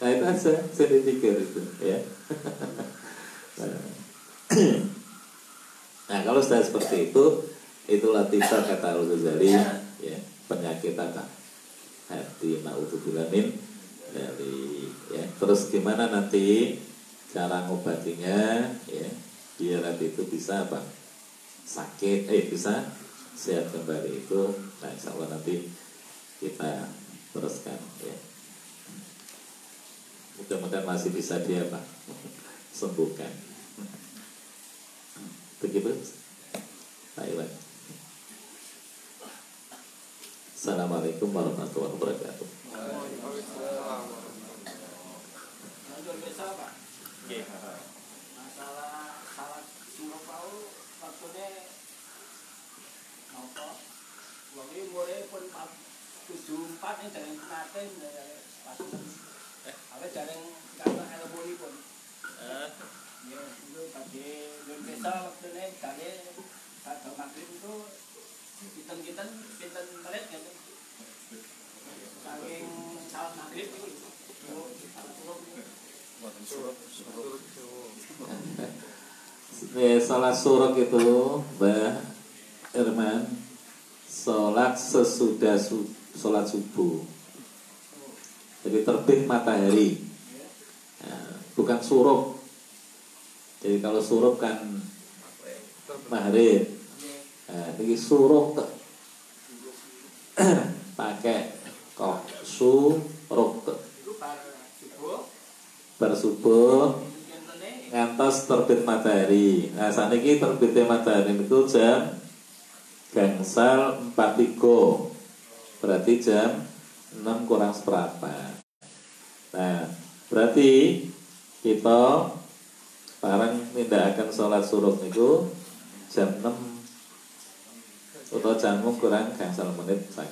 Nah itu aja saya dipikir itu ya. Nah kalau sudah seperti itu itulah tiba kata Al Ghazali ya penyakit apa hati naudzubillah min dari ya. Terus gimana nanti cara ngobatinya ya? Biar hati itu bisa apa? Sakit eh bisa sehat kembali itu. Nah insya Allah nanti kita teruskan ya. Mudah-mudahan masih bisa dia apa sembuhkan. Begitu? Ayo. Assalamualaikum warahmatullahi wabarakatuh. Ya, tadi waktunya tadi maghrib itu kita-kita kita melihat kan saking salat maghrib itu suruh suruh Ya, sholat suruk itu Mbah Irman. Sholat sesudah su sholat subuh. Jadi terbit matahari. Nah, Bukan surup. Jadi kalau surup kan Maghrib Nah, ini surup Pakai kok subuh Bersubuh ngantos terbit matahari. Nah, saat ini terbitnya matahari itu jam gangsal 43. Berarti jam 6 kurang seperempat. Nah, berarti kita tidak akan sholat suruh itu jam 6 atau jamu kurang gangsal menit sak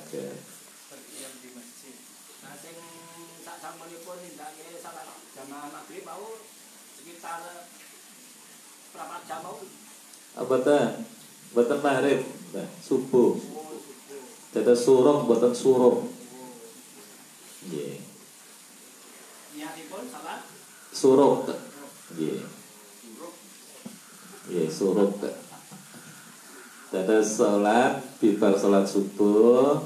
sampunipun nindakake salat jamaah maghrib nah, subuh. Jadi suruh, batan suruh. Yeah. niatipun salat Suruh. Yeah, suruh. Jadi sholat, bibar sholat subuh,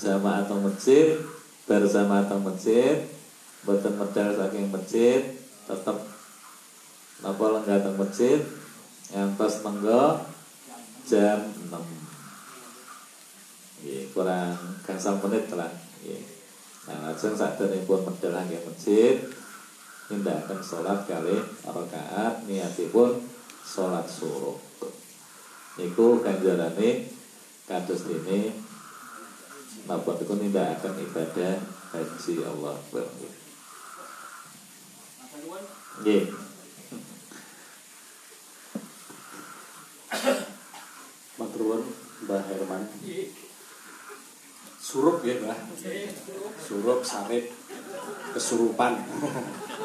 jamaah atau masjid, bersama atau masjid, boten medal saking masjid, tetap napa lenggah teng masjid, ngantos menggo jam 6 Nggih, kurang gangsal menit lah. Nggih. Nah, lajeng saderengipun medal nggih masjid, tindakan sholat kali rakaat niatipun sholat suruh. Niku ganjarane kados ini napa niku nindakaken ibadah haji Allah. Akbar. Nggih. Maturun Mbah Herman. Surup ya Mbah. Surup, sarip, kesurupan